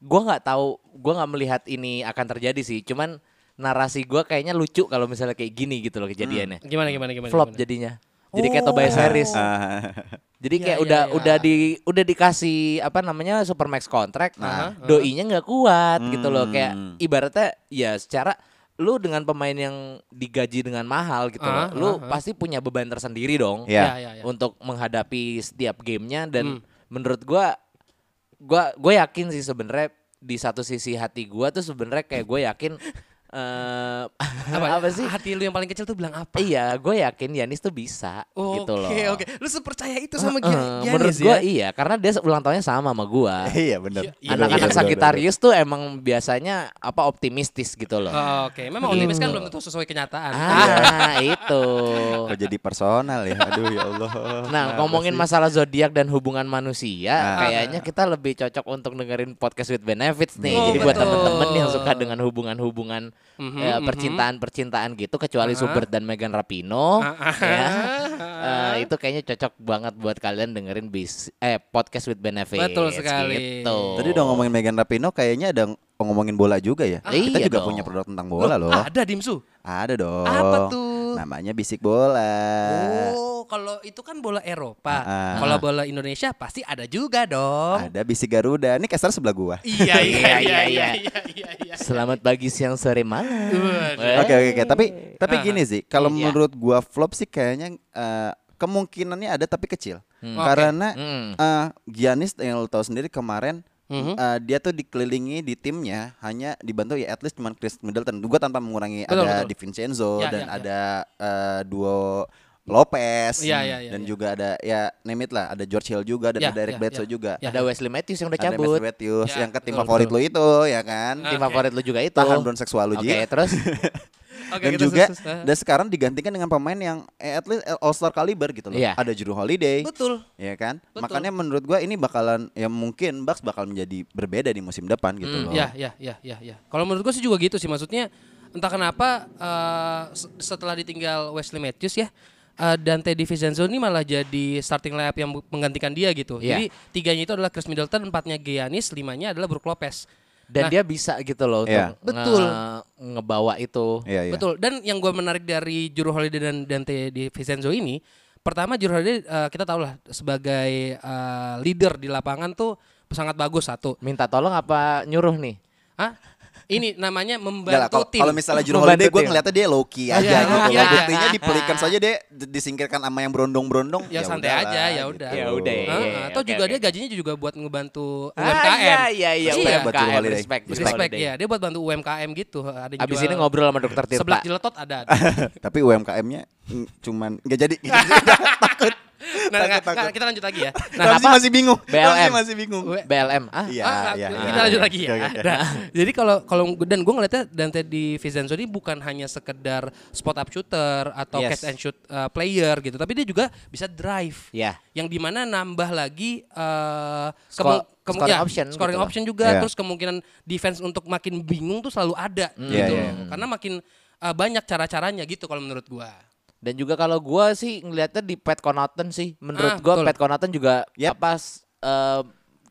Speaker 1: gua nggak tahu, gua nggak melihat ini akan terjadi sih. Cuman narasi gua kayaknya lucu kalau misalnya kayak gini gitu loh kejadiannya.
Speaker 3: Gimana gimana gimana?
Speaker 1: Flop
Speaker 3: gimana?
Speaker 1: jadinya. Jadi kayak Tobias Harris.
Speaker 2: Ah,
Speaker 1: Jadi
Speaker 3: Iya,
Speaker 1: kayak
Speaker 3: iya,
Speaker 1: udah
Speaker 3: iya.
Speaker 1: udah di udah dikasih apa namanya supermax kontrak,
Speaker 3: Aha,
Speaker 1: doinya nggak kuat gitu loh.
Speaker 2: Hmm.
Speaker 1: Kayak ibaratnya ya secara lu dengan pemain yang digaji dengan mahal gitu
Speaker 3: Aha,
Speaker 1: loh, lu
Speaker 3: aha.
Speaker 1: pasti punya beban tersendiri dong
Speaker 2: Iya.
Speaker 3: Ya, ya, ya.
Speaker 1: untuk menghadapi setiap gamenya dan
Speaker 3: Hmm.
Speaker 1: menurut gua gua gue yakin sih sebenarnya di satu sisi hati gua tuh sebenarnya kayak gue yakin eh
Speaker 3: Apa,
Speaker 1: apa sih?
Speaker 3: Hati lu yang paling kecil tuh bilang apa?
Speaker 1: Iya, gue yakin Yanis tuh bisa gitu loh.
Speaker 3: Oke oke. Lu sepercaya itu sama
Speaker 1: Heeh,
Speaker 3: Gia- Giannis
Speaker 1: menurut
Speaker 3: ya?
Speaker 1: gua iya karena dia ulang tahunnya sama sama gua.
Speaker 2: Iya benar.
Speaker 3: Iya,
Speaker 1: Anak-anak
Speaker 2: Benar, benar,
Speaker 1: Sagittarius tuh emang biasanya apa optimistis gitu loh.
Speaker 3: Oh, Oke, memang optimis kan
Speaker 1: Gitu.
Speaker 3: belum tentu sesuai kenyataan.
Speaker 1: Ah, itu.
Speaker 2: benar. Kok jadi personal ya? Aduh ya Allah.
Speaker 1: Nah, ngomongin masalah zodiak dan hubungan manusia,
Speaker 2: Ah.
Speaker 1: kayaknya kita lebih cocok untuk dengerin podcast with benefits nih.
Speaker 3: Oh,
Speaker 1: Jadi buat temen-temen yang suka dengan hubungan-hubungan
Speaker 3: Mhm,
Speaker 1: eh,
Speaker 3: mhm.
Speaker 1: percintaan-percintaan gitu, kecuali
Speaker 3: Ah.
Speaker 1: Subert dan Megan Rapino,
Speaker 3: Ah,
Speaker 1: ya. Eh, itu kayaknya cocok banget buat kalian dengerin bis eh podcast with benefits.
Speaker 3: Betul sekali.
Speaker 1: Gitu.
Speaker 2: Tadi udah ngomongin Megan Rapino kayaknya ada ng- ngomongin bola juga ya.
Speaker 1: Ah,
Speaker 2: Kita
Speaker 1: iya
Speaker 2: juga
Speaker 1: dong.
Speaker 2: punya produk tentang bola loh.
Speaker 3: Ada Dimsu.
Speaker 2: Ada dong.
Speaker 3: Apa tuh?
Speaker 2: Namanya Bisik Bola.
Speaker 3: Oh, kalau itu kan bola Eropa.
Speaker 2: Ah.
Speaker 3: Kalau bola Indonesia pasti ada juga dong.
Speaker 2: Ada Bisik Garuda. Ini caster sebelah gua.
Speaker 3: Iya, iya,
Speaker 1: Iya,
Speaker 3: iya,
Speaker 1: iya,
Speaker 3: iya, iya, iya.
Speaker 1: Selamat pagi, siang, sore, malam.
Speaker 3: Waduh.
Speaker 2: Oke oke oke. Tapi tapi gini sih, kalau
Speaker 1: Iya.
Speaker 2: menurut gua flop sih kayaknya eh, kemungkinannya ada tapi kecil.
Speaker 1: Hmm.
Speaker 2: Karena
Speaker 1: Hmm.
Speaker 2: eh, Giannis yang lo tahu sendiri kemarin
Speaker 3: Mhm.
Speaker 2: eh, dia tuh dikelilingi di timnya hanya dibantu ya at least cuman Chris Middleton. Gua tanpa mengurangi
Speaker 3: Betul,
Speaker 2: ada
Speaker 3: betul.
Speaker 2: Di Vincenzo
Speaker 3: Ya,
Speaker 2: dan
Speaker 3: ya, ya.
Speaker 2: ada eh, duo Lopez
Speaker 3: Ya, ya, ya,
Speaker 2: dan
Speaker 3: ya.
Speaker 2: juga ada ya name it lah, ada George Hill juga dan
Speaker 3: Ya,
Speaker 2: ada Eric
Speaker 3: ya,
Speaker 2: Bledsoe
Speaker 3: ya.
Speaker 2: juga.
Speaker 3: Ya.
Speaker 1: Ada Wesley Matthews yang udah
Speaker 2: Ada
Speaker 1: cabut.
Speaker 2: Matthew Matthews
Speaker 3: Ya,
Speaker 2: yang ke tim
Speaker 3: betul,
Speaker 2: favorit
Speaker 3: betul.
Speaker 2: lo itu ya kan.
Speaker 1: Tim favorit lu juga itu.
Speaker 2: Tahan drone seksual lu
Speaker 1: Oke,
Speaker 2: Ji.
Speaker 1: terus
Speaker 3: Oke,
Speaker 2: dan juga
Speaker 3: sus- sus-
Speaker 2: dan sekarang digantikan dengan pemain yang eh, at least all star caliber gitu loh.
Speaker 1: Iya.
Speaker 2: Ada Juru Holiday,
Speaker 3: Betul.
Speaker 2: ya kan?
Speaker 3: Betul.
Speaker 2: Makanya menurut gua ini bakalan ya mungkin Bucks bakal menjadi berbeda di musim depan gitu
Speaker 3: Hmm,
Speaker 2: loh.
Speaker 3: Ya, ya, ya, ya, ya. Kalau menurut gue sih juga gitu sih. Maksudnya entah kenapa eh, se- setelah ditinggal Wesley Matthews ya, eh, Dante DiVincenzo ini malah jadi starting lineup yang menggantikan dia gitu.
Speaker 1: Iya.
Speaker 3: Jadi tiganya itu adalah Chris Middleton, empatnya Giannis, limanya adalah Brook Lopez.
Speaker 1: Dan
Speaker 3: Nah,
Speaker 1: dia bisa gitu loh
Speaker 2: Iya.
Speaker 1: untuk
Speaker 3: Betul.
Speaker 1: nge- ngebawa itu.
Speaker 2: Iya, iya.
Speaker 3: Betul. Dan yang gue menarik dari Juru Holiday dan Dante DiVincenzo ini, pertama Juru Holiday eh, kita tahu lah sebagai eh, leader di lapangan tuh sangat bagus satu.
Speaker 1: Minta tolong apa nyuruh nih?
Speaker 3: Hah? Ini namanya membantu
Speaker 2: kalau
Speaker 3: tim.
Speaker 2: kalau misalnya Juru
Speaker 1: Membantu
Speaker 2: Holiday gue ngeliatnya dia low key aja
Speaker 3: Iya,
Speaker 2: gitu.
Speaker 3: low key
Speaker 2: loh.
Speaker 3: aja.
Speaker 2: Buktinya dipelikan saja dia d- disingkirkan sama yang berondong-berondong.
Speaker 3: Ya, santai
Speaker 2: udahlah,
Speaker 3: aja, ya
Speaker 2: gitu.
Speaker 3: udah.
Speaker 1: Ya udah,
Speaker 3: Heeh,
Speaker 1: iya,
Speaker 3: atau juga dia gajinya juga buat ngebantu
Speaker 1: Ah,
Speaker 3: UMKM.
Speaker 1: iya, iya, iya,
Speaker 3: Iya,
Speaker 1: UMKM,
Speaker 2: Holiday.
Speaker 1: respect,
Speaker 3: Respect ya, dia buat bantu UMKM gitu. Ada
Speaker 1: Abis
Speaker 3: jual
Speaker 1: ini ngobrol sama dokter Tirta.
Speaker 3: Seblak jeletot ada. ada.
Speaker 2: Tapi UMKM-nya cuman nggak jadi. Takut.
Speaker 3: Nah, nggak, nggak, kita lanjut lagi ya.
Speaker 2: Ramzi
Speaker 3: Nah,
Speaker 1: apa?
Speaker 2: masih bingung.
Speaker 1: BLM.
Speaker 2: Ramzi masih bingung.
Speaker 1: BLM. Ah,
Speaker 2: Iya,
Speaker 3: Ah,
Speaker 2: iya.
Speaker 3: kita
Speaker 2: iya.
Speaker 3: lanjut lagi ya.
Speaker 2: Oke, oke.
Speaker 3: Nah, jadi kalau kalau dan gue ngeliatnya Dante di Vincenzo ini bukan hanya sekedar spot up shooter atau
Speaker 1: Yes.
Speaker 3: catch and shoot uh, player gitu, tapi dia juga bisa drive.
Speaker 1: ya.
Speaker 3: Yang di mana nambah lagi uh,
Speaker 1: Sko-
Speaker 3: kemu- kemu-
Speaker 1: scoring
Speaker 3: ya,
Speaker 1: option
Speaker 3: scoring
Speaker 1: gitu
Speaker 3: option juga,
Speaker 2: Iya.
Speaker 3: terus kemungkinan defense untuk makin bingung tuh selalu ada
Speaker 2: Iya,
Speaker 3: gitu,
Speaker 2: iya.
Speaker 3: karena makin uh, banyak cara-caranya gitu kalau menurut gua.
Speaker 1: Dan juga kalau gua sih ngelihatnya di Pat Connaughton sih. Menurut
Speaker 3: Ah,
Speaker 1: gua
Speaker 3: betul.
Speaker 1: Pat Connaughton juga
Speaker 2: Yep.
Speaker 1: apa eh,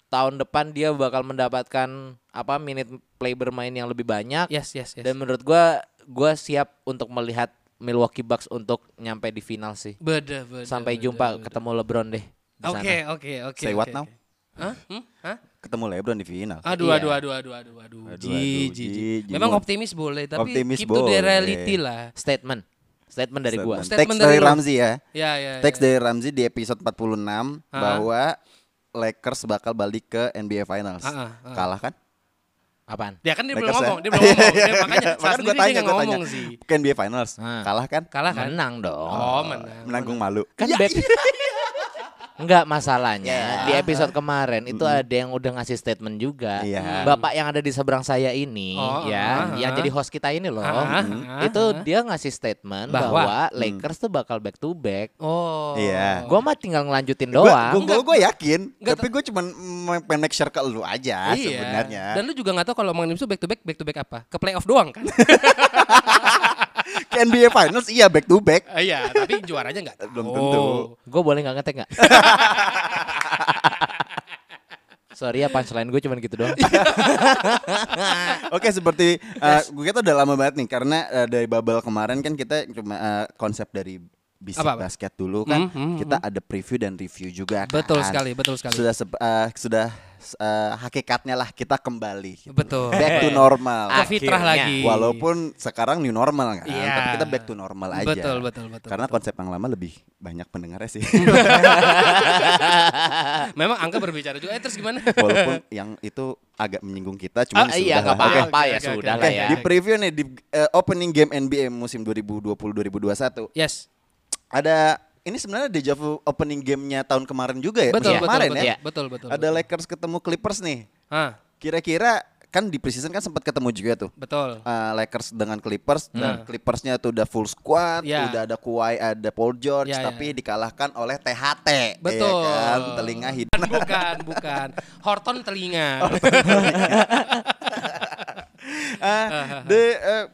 Speaker 1: tahun depan dia bakal mendapatkan apa minute play bermain yang lebih banyak.
Speaker 3: Yes, yes, yes.
Speaker 1: Dan menurut gua gua siap untuk melihat Milwaukee Bucks untuk nyampe di final sih.
Speaker 3: Beda, beda,
Speaker 1: Sampai
Speaker 3: beda,
Speaker 1: jumpa
Speaker 3: beda.
Speaker 1: ketemu LeBron deh.
Speaker 3: Oke, oke, oke.
Speaker 2: Say what
Speaker 3: oke,
Speaker 2: now?
Speaker 3: oke. Hah? Hmm? Hah?
Speaker 2: Ketemu LeBron di final.
Speaker 3: Aduh,
Speaker 1: Iya.
Speaker 3: aduh, aduh, aduh, aduh, aduh.
Speaker 2: Aduh,
Speaker 3: Ji,
Speaker 2: aduh,
Speaker 3: ji, ji. Memang optimis boleh, tapi
Speaker 2: Optimis
Speaker 3: keep to the
Speaker 2: boleh.
Speaker 3: reality lah.
Speaker 1: Statement. Statement dari gua.
Speaker 2: Teks
Speaker 3: Statement
Speaker 2: dari
Speaker 3: dari lu.
Speaker 2: Ramzi ya.
Speaker 3: Ya, ya.
Speaker 2: Teks
Speaker 3: ya.
Speaker 2: dari Ramzi di episode 46
Speaker 3: Ah.
Speaker 2: bahwa Lakers bakal balik ke NBA Finals.
Speaker 3: Ah, ah.
Speaker 2: Kalah kan?
Speaker 1: Apaan?
Speaker 3: Dia kan dia belum
Speaker 2: Lakers ya?
Speaker 3: ngomong, dia belum ngomong. Dia makanya saat
Speaker 2: Makanya gue
Speaker 3: dia
Speaker 2: tanya,
Speaker 3: nggak
Speaker 2: gue tanya.
Speaker 3: ngomong sih.
Speaker 2: Ke NBA Finals.
Speaker 1: Ah.
Speaker 2: Kalah kan?
Speaker 3: Kalah kan?
Speaker 1: Menang dong.
Speaker 3: Oh, menang.
Speaker 2: Menanggung malu.
Speaker 1: Kan
Speaker 3: Ya,
Speaker 1: back Enggak masalahnya
Speaker 2: Ya.
Speaker 1: di episode kemarin itu ada yang udah ngasih statement juga.
Speaker 2: Iya.
Speaker 1: Bapak yang ada di seberang saya ini
Speaker 3: Oh,
Speaker 1: ya,
Speaker 3: ah,
Speaker 1: yang
Speaker 3: ah.
Speaker 1: jadi host kita ini loh. Hmm.
Speaker 3: ah,
Speaker 1: itu dia ngasih statement
Speaker 3: Bahwa?
Speaker 1: bahwa, Lakers tuh bakal back to back.
Speaker 3: Oh.
Speaker 2: Iya.
Speaker 1: Gua mah tinggal ngelanjutin
Speaker 2: Gue
Speaker 1: doang.
Speaker 2: gue gue yakin,
Speaker 3: Enggak,
Speaker 2: tapi gue cuman mm, pengen make sure ke lu aja
Speaker 3: Iya.
Speaker 2: sebenarnya.
Speaker 3: Dan lu juga nggak tahu kalau Mang Nimsu back to back, back to back apa? Ke playoff doang kan?
Speaker 2: Ke NBA Finals iya back to back.
Speaker 3: iya, tapi juaranya nggak.
Speaker 2: Belum
Speaker 3: tahu.
Speaker 2: tentu.
Speaker 1: Gue boleh nggak ngetek nggak? Sorry ya punchline gue cuman gitu doang.
Speaker 2: Oke seperti uh, gue kata udah lama banget nih karena uh, dari bubble kemarin kan kita cuma uh, konsep dari bisik
Speaker 3: Apa, apa?
Speaker 2: basket dulu kan
Speaker 3: Hmm, hmm,
Speaker 2: kita ada preview dan review juga kan.
Speaker 3: Betul sekali, betul sekali.
Speaker 2: Sudah sep- uh, sudah uh, hakikatnya lah kita kembali. gitu.
Speaker 3: Betul.
Speaker 2: Back to normal.
Speaker 3: Ke fitrah lagi.
Speaker 2: Walaupun sekarang new normal kan,
Speaker 3: Iya.
Speaker 2: tapi kita back to normal aja.
Speaker 3: Betul, betul, betul,
Speaker 2: Karena
Speaker 3: betul.
Speaker 2: konsep yang lama lebih banyak pendengarnya sih.
Speaker 3: Memang angka berbicara juga. Eh terus gimana?
Speaker 2: Walaupun yang itu agak menyinggung kita,
Speaker 1: Ah,
Speaker 2: cuman
Speaker 1: iya
Speaker 2: sudah
Speaker 1: nggak apa-apa ya
Speaker 3: Oke, oke,
Speaker 1: sudah
Speaker 3: oke.
Speaker 1: lah ya.
Speaker 2: di preview nih di uh, opening game NBA musim 2020-2021
Speaker 3: Yes.
Speaker 2: Ada ini sebenarnya deja vu opening gamenya tahun kemarin juga ya.
Speaker 3: Betul, betul,
Speaker 2: kemarin
Speaker 3: betul,
Speaker 2: ya.
Speaker 3: betul, betul,
Speaker 2: Ada
Speaker 3: betul.
Speaker 2: Lakers ketemu Clippers nih. Kira-kira kan di preseason kan sempat ketemu juga tuh.
Speaker 3: betul.
Speaker 2: Uh, Lakers dengan Clippers dan
Speaker 3: Nah.
Speaker 2: Clippersnya tuh udah full squad,
Speaker 3: Ya.
Speaker 2: udah ada Kawhi, ada Paul George,
Speaker 3: Ya, ya,
Speaker 2: tapi
Speaker 3: ya.
Speaker 2: dikalahkan oleh THT.
Speaker 3: Betul.
Speaker 2: ya kan? Telinga hidung.
Speaker 3: Bukan, bukan. Horton telinga.
Speaker 2: ah, de,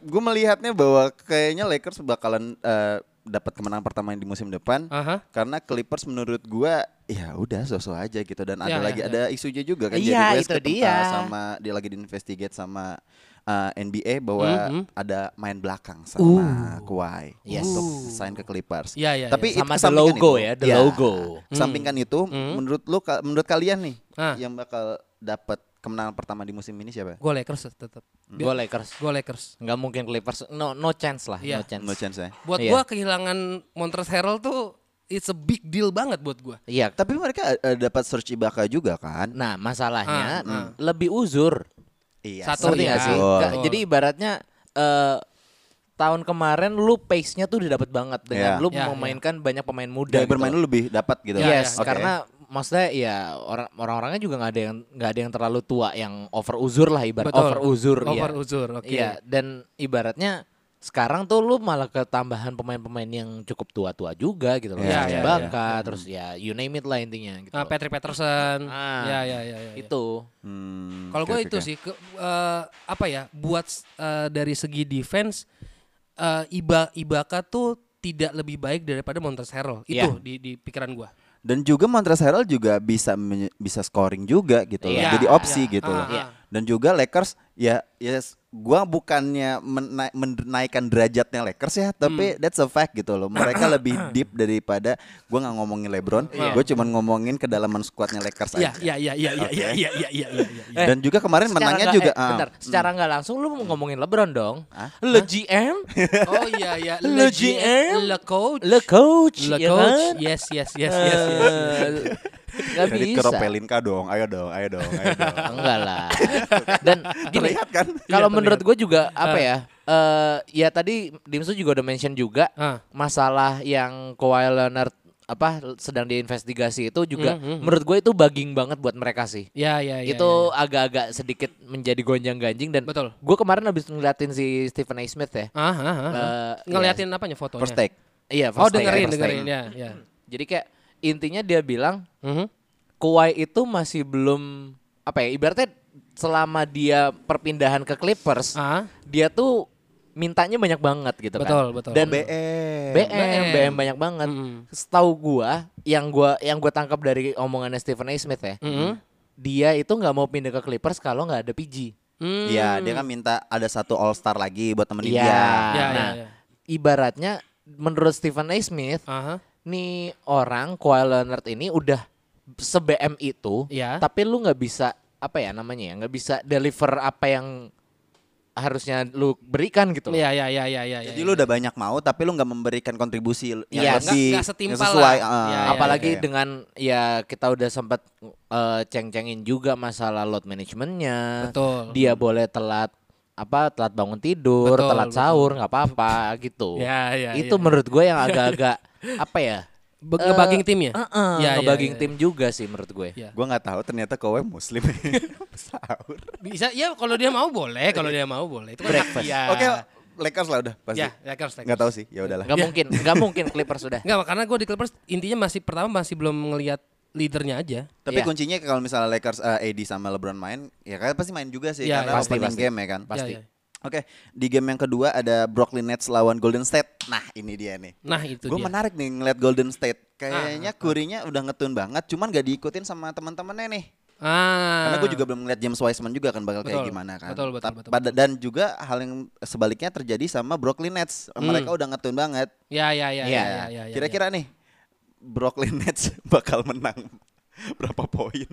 Speaker 2: gue melihatnya bahwa kayaknya Lakers bakalan eh, dapat kemenangan pertama di musim depan
Speaker 3: Aha.
Speaker 2: karena Clippers menurut gua ya udah sosok aja gitu dan ada
Speaker 3: Ya, ya,
Speaker 2: lagi
Speaker 3: ya.
Speaker 2: ada isunya juga kan
Speaker 1: Iya,
Speaker 2: West
Speaker 1: itu dia.
Speaker 2: sama dia lagi diinvestigate sama eh, NBA bahwa
Speaker 3: Mhm.
Speaker 2: ada main belakang sama Kawhi
Speaker 1: Yes.
Speaker 2: untuk sign ke Clippers.
Speaker 3: Iya, iya,
Speaker 2: Tapi
Speaker 1: iya. Sama the logo
Speaker 2: itu.
Speaker 1: ya, the
Speaker 2: Iya.
Speaker 1: logo.
Speaker 2: Kesampingkan itu menurut lu menurut kalian nih
Speaker 3: Ah.
Speaker 2: yang bakal dapat kemenangan pertama di musim ini siapa?
Speaker 3: Gue Lakers tetap.
Speaker 1: Gue Lakers.
Speaker 3: Gue Lakers.
Speaker 1: Nggak mungkin Clippers. No no chance lah,
Speaker 3: Iya.
Speaker 1: no chance.
Speaker 2: No chance ya.
Speaker 3: Buat
Speaker 1: Iya.
Speaker 3: gua kehilangan Montrezl Harrell tuh it's a big deal banget buat gua.
Speaker 1: Iya.
Speaker 2: Tapi mereka eh, dapat search Ibaka juga kan?
Speaker 1: Nah, masalahnya
Speaker 3: Ah, ah.
Speaker 1: lebih uzur.
Speaker 2: Iya.
Speaker 3: Satu ya.
Speaker 1: nggak sih?
Speaker 2: Betul.
Speaker 1: Nggak, jadi ibaratnya eh tahun kemarin lu pace-nya tuh udah dapet banget dengan
Speaker 2: Iya.
Speaker 1: lu
Speaker 3: Ya,
Speaker 1: memainkan banyak pemain muda.
Speaker 2: Gaya bermain lu lebih dapat gitu.
Speaker 1: Yes,
Speaker 3: ya,
Speaker 2: Oke.
Speaker 1: karena maksudnya ya orang orang-orangnya juga nggak ada yang nggak ada yang terlalu tua yang over uzur lah ibarat
Speaker 3: Betul.
Speaker 1: over uzur ya.
Speaker 3: Over uzur, oke.
Speaker 1: Iya, dan ibaratnya sekarang tuh lu malah ketambahan pemain-pemain yang cukup tua-tua juga gitu loh. Kayak
Speaker 3: iya,
Speaker 1: Ibaka, terus ya you name it lah intinya gitu.
Speaker 3: Ah,
Speaker 1: loh.
Speaker 3: Patrick Patterson.
Speaker 1: Ah,
Speaker 3: ya, ya, ya, ya. ya.
Speaker 1: Itu.
Speaker 2: Hmm,
Speaker 3: Kalau gue itu sih ke, eh, apa ya buat eh, dari segi defense eh, Iba Ibaka tuh tidak lebih baik daripada Montrezl Harrell itu
Speaker 1: Iya.
Speaker 3: di di pikiran gua.
Speaker 2: Dan juga Montrezl Harrell juga bisa bisa scoring juga gitu loh.
Speaker 1: Iya,
Speaker 2: Jadi opsi
Speaker 3: iya.
Speaker 2: gitu loh.
Speaker 3: Ah, ah.
Speaker 2: Dan juga Lakers ya yes gua bukannya mena- menaikkan derajatnya Lakers ya, tapi
Speaker 3: Hmm.
Speaker 2: that's a fact gitu loh. Mereka lebih deep daripada gua nggak ngomongin LeBron,
Speaker 3: Iya.
Speaker 2: gue cuman ngomongin kedalaman skuadnya Lakers
Speaker 3: Iya,
Speaker 2: aja.
Speaker 3: iya, iya, iya, iya, iya, iya, iya, iya, iya, iya.
Speaker 2: Dan juga kemarin
Speaker 1: Secara
Speaker 2: menangnya
Speaker 1: nggak-
Speaker 2: juga
Speaker 1: eh,
Speaker 2: ah,
Speaker 1: bentar, secara nggak langsung lu mau ngomongin LeBron dong.
Speaker 2: Hah?
Speaker 1: Le GM,
Speaker 3: Oh iya, iya.
Speaker 1: Le
Speaker 3: Le
Speaker 1: GM,
Speaker 3: Le coach,
Speaker 1: le coach,
Speaker 3: Le
Speaker 1: ya
Speaker 3: coach.
Speaker 1: kan?
Speaker 3: Yes, yes, yes, yes, yes.
Speaker 1: Nggak
Speaker 2: kredit
Speaker 1: bisa.
Speaker 2: ke Ropelinka dong. Ayo dong, ayo dong, ayo dong.
Speaker 1: Enggak lah. Dan gini,
Speaker 2: Terlihat kan?
Speaker 1: kalau
Speaker 3: Iya,
Speaker 1: menurut gue juga apa
Speaker 3: Ah.
Speaker 1: ya? eh ya tadi Dimsu juga udah mention juga
Speaker 3: Ah.
Speaker 1: masalah yang Kawhi Leonard apa sedang diinvestigasi itu juga
Speaker 3: Hmm, hmm,
Speaker 1: menurut gue itu bugging banget buat mereka sih.
Speaker 3: Ya, ya, ya.
Speaker 1: itu agak-agak sedikit menjadi gonjang-ganjing dan
Speaker 3: Betul.
Speaker 1: gue kemarin habis ngeliatin si Stephen A. Smith ya.
Speaker 3: Ah, ah, ah, ah.
Speaker 1: Eh,
Speaker 3: Ngeliatin apanya fotonya?
Speaker 2: First take.
Speaker 1: Iya,
Speaker 3: Oh,
Speaker 1: first take,
Speaker 3: dengerin,
Speaker 1: first take.
Speaker 3: dengerin ya, ya.
Speaker 1: Jadi kayak intinya dia bilang
Speaker 3: Mhm.
Speaker 1: Kawhi itu masih belum apa ya ibaratnya selama dia perpindahan ke Clippers
Speaker 3: Ah,
Speaker 1: dia tuh mintanya banyak banget gitu
Speaker 3: Betul,
Speaker 1: kan.
Speaker 3: betul.
Speaker 1: Dan
Speaker 2: BM.
Speaker 1: BM, BM banyak banget.
Speaker 3: Mm-mm.
Speaker 1: Setahu gua yang gua yang gua tangkap dari omongannya Stephen A. Smith ya.
Speaker 3: Mhm.
Speaker 1: Dia itu nggak mau pindah ke Clippers kalau nggak ada PG.
Speaker 3: Hmm.
Speaker 2: Iya, dia kan minta ada satu All Star lagi buat temenin
Speaker 1: Iya.
Speaker 2: dia.
Speaker 3: Ya,
Speaker 1: Nah,
Speaker 3: ya, ya.
Speaker 1: Ibaratnya menurut Stephen A. Smith
Speaker 3: Aha.
Speaker 1: Nih orang Kawhi Leonard ini udah se-BM itu,
Speaker 3: Iya.
Speaker 1: tapi lu nggak bisa apa ya namanya ya, nggak bisa deliver apa yang harusnya lu berikan gitu. loh.
Speaker 3: Iya, iya, iya, iya, iya.
Speaker 2: Jadi lu udah banyak mau tapi lu nggak memberikan kontribusi yang
Speaker 1: Iya,
Speaker 2: lebih
Speaker 3: nggak- nggak
Speaker 2: yang
Speaker 3: setimpal
Speaker 2: sesuai.
Speaker 3: lah.
Speaker 2: ah,
Speaker 3: Iya, iya,
Speaker 1: Apalagi
Speaker 2: oke.
Speaker 1: dengan ya kita udah sempat eh, ceng-cengin juga masalah load manajemennya.
Speaker 3: Betul.
Speaker 1: Dia boleh telat apa telat bangun tidur,
Speaker 3: Betul,
Speaker 1: telat
Speaker 3: betul.
Speaker 1: sahur nggak apa-apa gitu.
Speaker 3: Ya, ya,
Speaker 1: Itu
Speaker 3: ya.
Speaker 1: menurut gue yang agak-agak apa ya?
Speaker 3: Be- ngebugging tim ya?
Speaker 1: Heeh,
Speaker 3: Ya, ya,
Speaker 1: ngebugging
Speaker 3: ya.
Speaker 1: tim juga sih menurut gue.
Speaker 3: Ya.
Speaker 2: Gua nggak tahu ternyata kowe muslim. Sahur.
Speaker 3: Bisa ya kalau dia mau boleh, kalau dia mau boleh. Itu kan
Speaker 1: Breakfast.
Speaker 2: Oke, Lakers lah udah pasti.
Speaker 3: Ya, Lakers, Lakers.
Speaker 2: Nggak tahu sih, ya udahlah.
Speaker 1: Nggak mungkin, nggak mungkin Clippers sudah.
Speaker 3: Enggak, karena gue di Clippers intinya masih pertama masih belum ngelihat leadernya aja.
Speaker 2: Tapi
Speaker 1: Iya.
Speaker 2: kuncinya kalau misalnya Lakers eh, AD sama LeBron main, ya kan pasti main juga sih
Speaker 3: Iya,
Speaker 2: karena
Speaker 3: iya.
Speaker 1: Pasti,
Speaker 2: opening
Speaker 1: pasti.
Speaker 2: game ya kan.
Speaker 1: Pasti.
Speaker 3: Ya, ya.
Speaker 2: Oke, di game yang kedua ada Brooklyn Nets lawan Golden State. Nah, ini dia nih.
Speaker 3: Nah, itu
Speaker 2: Gue
Speaker 3: dia.
Speaker 2: menarik nih ngeliat Golden State. kayaknya Kurinya udah ngetun banget, cuman gak diikutin sama teman-temannya nih.
Speaker 3: Ah.
Speaker 2: Karena gue juga belum ngeliat James Wiseman juga kan bakal kayak
Speaker 3: Betul,
Speaker 2: gimana kan.
Speaker 3: betul, betul, betul,
Speaker 2: pada- Dan juga hal yang sebaliknya terjadi sama Brooklyn Nets.
Speaker 3: Hmm.
Speaker 2: Mereka udah ngetun banget.
Speaker 3: Ya ya ya
Speaker 1: Iya.
Speaker 3: ya ya ya. ya,
Speaker 2: Kira-kira nih Brooklyn Nets bakal menang berapa poin?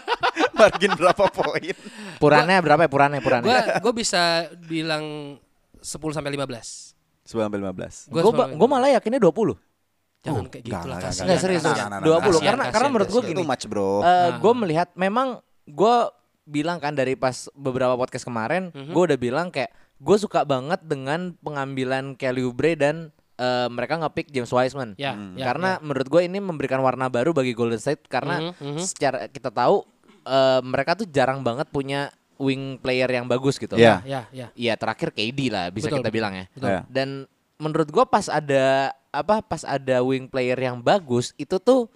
Speaker 2: Margin berapa poin?
Speaker 1: Purannya berapa ya purannya purannya?
Speaker 3: Gua gua bisa bilang 10 sampai 15.
Speaker 2: 9 sampai 15.
Speaker 3: Gua
Speaker 1: Gue
Speaker 3: sama-
Speaker 1: gua malah yakinnya 20.
Speaker 3: Jangan
Speaker 2: Oh,
Speaker 3: kayak gitu lah
Speaker 2: enggak,
Speaker 3: kasihan.
Speaker 1: Enggak serius,
Speaker 2: Nah, nah, nah,
Speaker 1: 20
Speaker 2: nah,
Speaker 3: kasihan,
Speaker 1: karena karena
Speaker 3: kasihan,
Speaker 1: menurut gue
Speaker 3: kasihan.
Speaker 1: gini.
Speaker 2: Itu match, Bro.
Speaker 1: eh
Speaker 3: Ah.
Speaker 1: gue melihat memang gue bilang kan dari pas beberapa podcast kemarin,
Speaker 3: Mhm.
Speaker 1: gue udah bilang kayak gue suka banget dengan pengambilan Kelly Oubre dan eh, mereka ngepick James Wiseman.
Speaker 3: Ya,
Speaker 2: Hmm.
Speaker 3: ya,
Speaker 1: karena menurut gue ini memberikan warna baru bagi Golden State karena
Speaker 3: Mhm, mhm.
Speaker 1: secara kita tahu eh, mereka tuh jarang banget punya wing player yang bagus gitu.
Speaker 2: Iya.
Speaker 3: ya ya.
Speaker 1: Iya terakhir KD lah bisa
Speaker 3: Betul,
Speaker 1: kita
Speaker 3: betul.
Speaker 1: bilang ya.
Speaker 3: Betul.
Speaker 2: Iya.
Speaker 1: Dan menurut gua pas ada apa pas ada wing player yang bagus itu tuh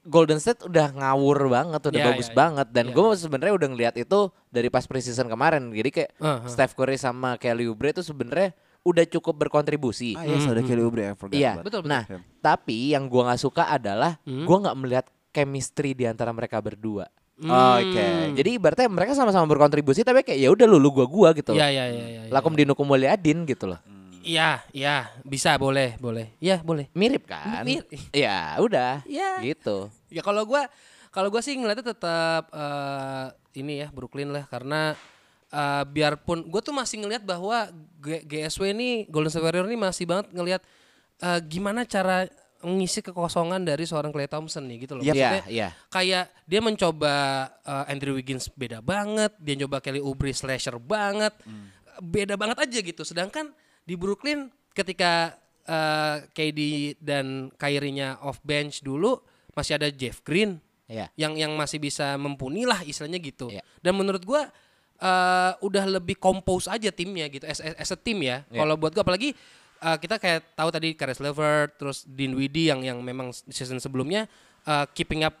Speaker 1: Golden State udah ngawur banget, udah
Speaker 3: Iya,
Speaker 1: bagus
Speaker 3: iya, iya.
Speaker 1: banget dan
Speaker 3: Iya.
Speaker 1: gue sebenarnya udah ngeliat itu dari pas preseason kemarin. Jadi kayak
Speaker 3: Uh, uh.
Speaker 1: Steph Curry sama Kelly Oubre itu sebenarnya udah cukup berkontribusi.
Speaker 2: Ah, yes, ada Kelly Oubre, I forgot
Speaker 1: Iya.
Speaker 3: Betul, betul.
Speaker 1: Nah, tapi yang gua nggak suka adalah
Speaker 3: Hmm.
Speaker 1: gua nggak melihat chemistry di antara mereka berdua.
Speaker 2: Oke.
Speaker 1: Jadi ibaratnya mereka sama-sama berkontribusi tapi kayak ya udah lu lu gua gua gitu loh.
Speaker 3: Iya iya iya iya.
Speaker 1: Lakum dinukum mulyadin gitu loh.
Speaker 3: Iya, iya, bisa boleh, boleh. Iya, boleh.
Speaker 1: Mirip kan?
Speaker 3: Mir-
Speaker 1: Ya udah.
Speaker 3: Iya.
Speaker 1: Gitu.
Speaker 3: Ya kalau gua kalau gua sih ngeliatnya tetap eh, ini ya Brooklyn lah karena eh, biarpun gue tuh masih ngelihat bahwa G- GSW ini Golden State Warrior ini masih banget ngelihat eh, gimana cara mengisi kekosongan dari seorang Klay Thompson nih gitu loh.
Speaker 1: Iya,
Speaker 3: Maksudnya
Speaker 1: iya.
Speaker 3: kayak dia mencoba eh, Andrew Wiggins beda banget, dia coba Kelly Oubre slasher banget, beda banget aja gitu. Sedangkan di Brooklyn ketika eh, KD dan Kyrie-nya off bench dulu masih ada Jeff Green
Speaker 1: Iya.
Speaker 3: yang yang masih bisa mumpuni lah istilahnya gitu.
Speaker 1: Iya.
Speaker 3: Dan menurut gua eh, udah lebih compose aja timnya gitu as, as, as a team ya.
Speaker 1: Iya.
Speaker 3: Kalau buat gua apalagi eh, kita kayak tahu tadi Karis Levert terus Dinwiddie yang yang memang season sebelumnya eh, keeping up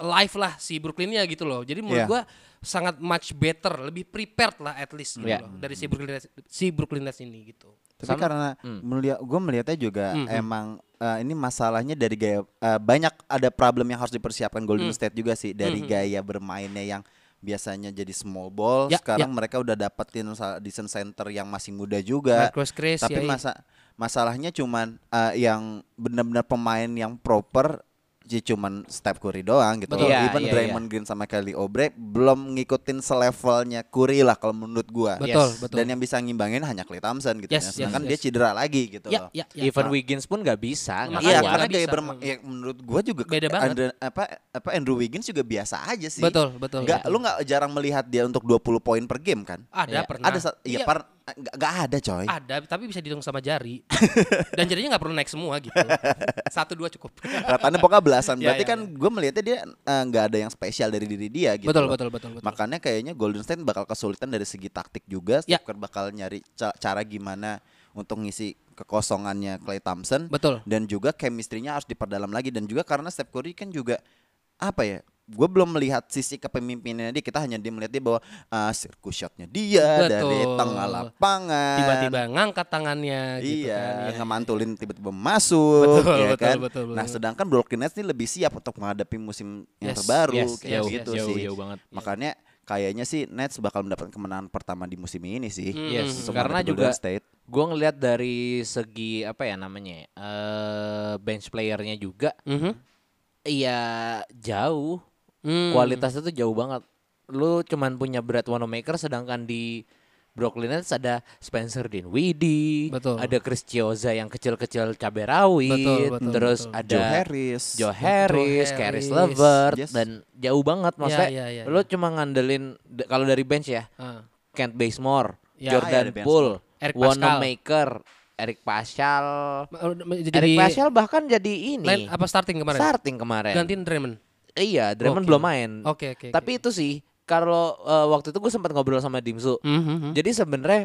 Speaker 3: alive lah si Brooklynnya gitu loh. Jadi menurut
Speaker 2: Iya.
Speaker 3: gua sangat much better, lebih prepared lah at least gitu
Speaker 1: Iya.
Speaker 3: loh dari si Brooklyn Nets, si Brooklyn Nets ini gitu.
Speaker 2: Tapi
Speaker 1: Sama-
Speaker 2: karena melihat gue melihatnya juga
Speaker 3: Hmm, hmm.
Speaker 2: emang eh, ini masalahnya dari gaya eh, banyak ada problem yang harus dipersiapkan Golden
Speaker 3: Hmm.
Speaker 2: State juga sih dari
Speaker 3: Hmm, hmm.
Speaker 2: gaya bermainnya yang biasanya jadi small ball
Speaker 3: Ya,
Speaker 2: sekarang
Speaker 3: ya.
Speaker 2: mereka udah dapetin sa- decent center yang masih muda juga.
Speaker 3: Marcus Chris
Speaker 2: Tapi
Speaker 3: ya, iya.
Speaker 2: masa masalahnya cuman eh, yang benar-benar pemain yang proper ya cuman Steph Curry doang gitu.
Speaker 1: Betul. Iya,
Speaker 2: Even
Speaker 1: iya,
Speaker 2: Draymond Green sama Kelly Oubre belum ngikutin selevelnya Curry lah kalau menurut gua.
Speaker 3: betul,
Speaker 1: Yes.
Speaker 3: betul.
Speaker 2: Dan yang bisa ngimbangin hanya Clay Thompson gitu
Speaker 3: Yes,
Speaker 2: ya. Sedangkan
Speaker 3: yes,
Speaker 2: dia
Speaker 3: yes.
Speaker 2: cedera lagi gitu
Speaker 3: ya,
Speaker 2: loh.
Speaker 3: ya, ya.
Speaker 1: Even
Speaker 2: Nah.
Speaker 1: Wiggins pun nggak bisa.
Speaker 2: Iya, karena gaya bermain ya, menurut gua juga
Speaker 3: Beda banget.
Speaker 2: Andre- apa apa Andrew Wiggins juga biasa aja sih.
Speaker 3: Betul, betul.
Speaker 2: Nggak,
Speaker 3: betul.
Speaker 2: lu nggak jarang melihat dia untuk 20 poin per game kan?
Speaker 3: ada
Speaker 1: Iya.
Speaker 3: pernah.
Speaker 2: Ada ya
Speaker 3: Iya,
Speaker 2: par nggak nggak ada coy.
Speaker 3: Ada, tapi bisa dihitung sama jari. Dan jarinya nggak perlu naik semua gitu. Satu dua cukup.
Speaker 2: Ratanya pokoknya belasan.
Speaker 3: Iya,
Speaker 2: Berarti
Speaker 3: iya,
Speaker 2: kan gue melihatnya dia eh, nggak ada yang spesial dari diri dia gitu.
Speaker 3: betul,
Speaker 2: loh.
Speaker 3: betul, betul, betul.
Speaker 2: Makanya kayaknya Golden State bakal kesulitan dari segi taktik juga.
Speaker 3: Ya.
Speaker 2: Steve Kerr bakal nyari ca- cara gimana untuk ngisi kekosongannya Clay Thompson.
Speaker 3: Betul.
Speaker 2: Dan juga chemistry-nya harus diperdalam lagi. Dan juga karena Steph Curry kan juga apa ya? Gue belum melihat sisi kepemimpinannya dia. Kita hanya dia melihat dia bahwa uh, sirkus shotnya dia dari
Speaker 3: Betul.
Speaker 2: tengah lapangan.
Speaker 3: Tiba-tiba ngangkat tangannya gitu
Speaker 2: iya,
Speaker 3: kan. Iya,
Speaker 2: ngemantulin tiba-tiba masuk,
Speaker 3: Betul,
Speaker 2: ya
Speaker 3: betul,
Speaker 2: kan.
Speaker 3: betul, betul.
Speaker 2: Nah, sedangkan Brooklyn Nets ini lebih siap untuk menghadapi musim yang
Speaker 3: Yes,
Speaker 2: terbaru
Speaker 1: yes,
Speaker 2: kayak
Speaker 1: jauh,
Speaker 2: gitu
Speaker 1: jauh,
Speaker 2: sih.
Speaker 1: jauh banget.
Speaker 2: Makanya kayaknya sih Nets bakal mendapatkan kemenangan pertama di musim ini sih.
Speaker 3: Hmm.
Speaker 1: Yes,
Speaker 2: Sama
Speaker 1: karena
Speaker 2: dengan
Speaker 1: juga
Speaker 2: Golden State.
Speaker 1: gue ngelihat dari segi apa ya namanya ya, eh bench playernya juga
Speaker 3: Mhm.
Speaker 1: iya jauh
Speaker 3: Hmm.
Speaker 1: kualitasnya tuh jauh banget lu cuman punya Brad Wanamaker sedangkan di Brooklyn Nets ada Spencer Dinwiddie,
Speaker 3: Betul.
Speaker 1: ada Chris Chioza yang kecil-kecil cabai rawit,
Speaker 3: Betul, betul,
Speaker 1: terus
Speaker 3: betul.
Speaker 1: ada
Speaker 2: Joe Harris.
Speaker 1: Joe Harris,
Speaker 3: Joe
Speaker 1: Caris
Speaker 3: Harris.
Speaker 1: Levert
Speaker 2: Yes.
Speaker 1: dan jauh banget maksudnya.
Speaker 3: ya, ya,
Speaker 1: lu cuma ngandelin kalau dari bench ya,
Speaker 3: Ah.
Speaker 1: Kent Bazemore,
Speaker 3: Ya,
Speaker 2: ya,
Speaker 1: Jordan
Speaker 2: Bazemore.
Speaker 1: Poole,
Speaker 3: Eric.
Speaker 1: Wanamaker, Eric Pascal.
Speaker 3: Jadi
Speaker 1: Eric Pascal bahkan jadi ini
Speaker 3: line apa starting kemarin?
Speaker 1: starting kemarin.
Speaker 3: Gantiin Draymond.
Speaker 1: Iya, Draymond
Speaker 3: Oke.
Speaker 1: belum main.
Speaker 3: Oke, oke.
Speaker 1: Tapi itu sih kalau eh, waktu itu gue sempat ngobrol sama Dimsu.
Speaker 3: Mhm,
Speaker 1: Jadi sebenarnya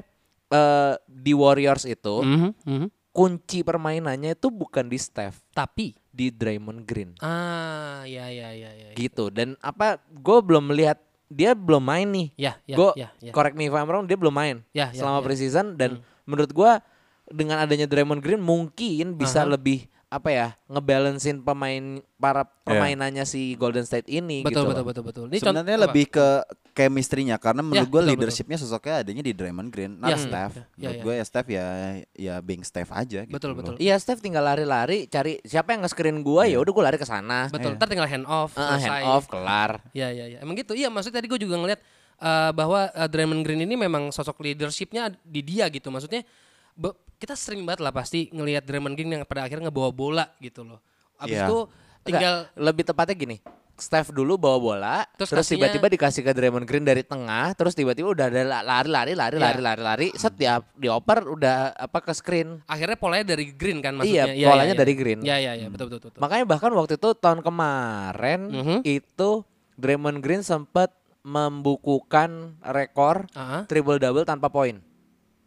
Speaker 1: eh, di Warriors itu
Speaker 3: mhm, mhm.
Speaker 1: kunci permainannya itu bukan di Steph,
Speaker 3: Tapi
Speaker 1: di Draymond Green.
Speaker 3: ah ya ya ya ya.
Speaker 1: Gitu. Dan apa gue belum melihat dia belum main nih.
Speaker 3: Ya, ya,
Speaker 1: Gue
Speaker 3: ya, ya.
Speaker 1: correct me if I'm wrong, dia belum main
Speaker 3: Ya, ya,
Speaker 1: selama
Speaker 3: ya.
Speaker 1: preseason dan menurut gua dengan adanya Draymond Green mungkin bisa
Speaker 3: Aha.
Speaker 1: lebih apa ya ngebalancein pemain para permainannya si Golden State ini
Speaker 3: Betul
Speaker 1: gitu.
Speaker 3: betul betul betul. Ini
Speaker 2: Sebenarnya
Speaker 3: contoh-
Speaker 2: lebih ke chemistry-nya karena menurut
Speaker 3: Ya,
Speaker 2: gue
Speaker 3: betul,
Speaker 2: leadershipnya sosoknya adanya di Draymond Green, not
Speaker 3: Ya,
Speaker 2: Steph.
Speaker 3: ya, ya,
Speaker 2: menurut
Speaker 3: ya.
Speaker 2: gue ya Steph ya ya being Steph aja gitu.
Speaker 3: Betul,
Speaker 2: loh.
Speaker 3: betul.
Speaker 1: Iya, Steph tinggal lari-lari cari siapa yang nge-screen gua ya udah gua lari ke sana.
Speaker 3: Betul, ntar tinggal hand off,
Speaker 1: Eh, hand off kelar.
Speaker 3: Ya ya ya. Emang gitu. Iya, maksudnya tadi gue juga ngeliat eh, bahwa eh, Draymond Green ini memang sosok leadershipnya di dia gitu. Maksudnya be- kita sering banget lah pasti ngelihat Draymond Green yang pada akhirnya ngebawa bola gitu loh. Abis
Speaker 2: Iya.
Speaker 3: itu tinggal
Speaker 1: Enggak, lebih tepatnya gini. Steph dulu bawa bola,
Speaker 3: Terus
Speaker 1: tiba-tiba dikasih ke Draymond Green dari tengah, terus tiba-tiba udah ada la- lari-lari lari
Speaker 3: Iya.
Speaker 1: lari lari lari, set dia dioper udah apa ke screen.
Speaker 3: akhirnya polanya dari Green kan maksudnya.
Speaker 1: Iya, polanya dari Green.
Speaker 3: Iya iya iya, betul betul betul.
Speaker 1: Makanya bahkan waktu itu tahun kemarin
Speaker 3: Mhm.
Speaker 1: itu Draymond Green sempat membukukan rekor
Speaker 3: Ah,
Speaker 1: triple double tanpa poin.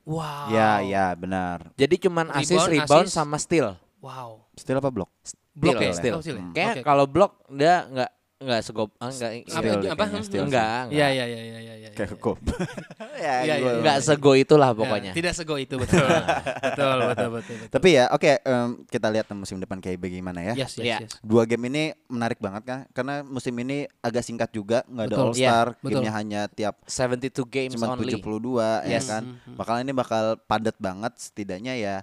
Speaker 3: Wow.
Speaker 2: Ya, ya benar.
Speaker 1: Jadi cuman assist,
Speaker 3: Rebound,
Speaker 1: rebound
Speaker 3: assist.
Speaker 1: sama steal.
Speaker 3: Wow.
Speaker 2: Still apa blok?
Speaker 3: Blok
Speaker 1: Steal,
Speaker 3: ya?
Speaker 1: steal.
Speaker 3: Oh, steal ya?
Speaker 1: Kayak
Speaker 3: Oke.
Speaker 1: kalau blok dia nggak nggak segop ah, nggak
Speaker 3: Apa, apa?
Speaker 2: sih.
Speaker 1: enggak, enggak.
Speaker 3: Iya iya iya iya iya. iya.
Speaker 2: Kayak kop. ya,
Speaker 3: Iya,
Speaker 2: gua-
Speaker 3: iya,
Speaker 1: Enggak sego itulah
Speaker 3: Ya,
Speaker 1: pokoknya.
Speaker 3: tidak sego itu betul. betul betul betul. betul.
Speaker 2: Tapi ya oke em, kita lihat musim depan kayak bagaimana ya.
Speaker 3: Yes yes
Speaker 1: Iya.
Speaker 3: yes.
Speaker 2: Dua game ini menarik banget kan karena musim ini agak singkat juga nggak ada
Speaker 3: Betul.
Speaker 2: All Star,
Speaker 3: Iya, betul.
Speaker 2: gamenya hanya tiap
Speaker 1: 72 games
Speaker 2: cuma
Speaker 1: only.
Speaker 2: 72 ya
Speaker 1: Yes.
Speaker 2: kan.
Speaker 3: Mhm.
Speaker 2: Bakal ini bakal padat banget setidaknya ya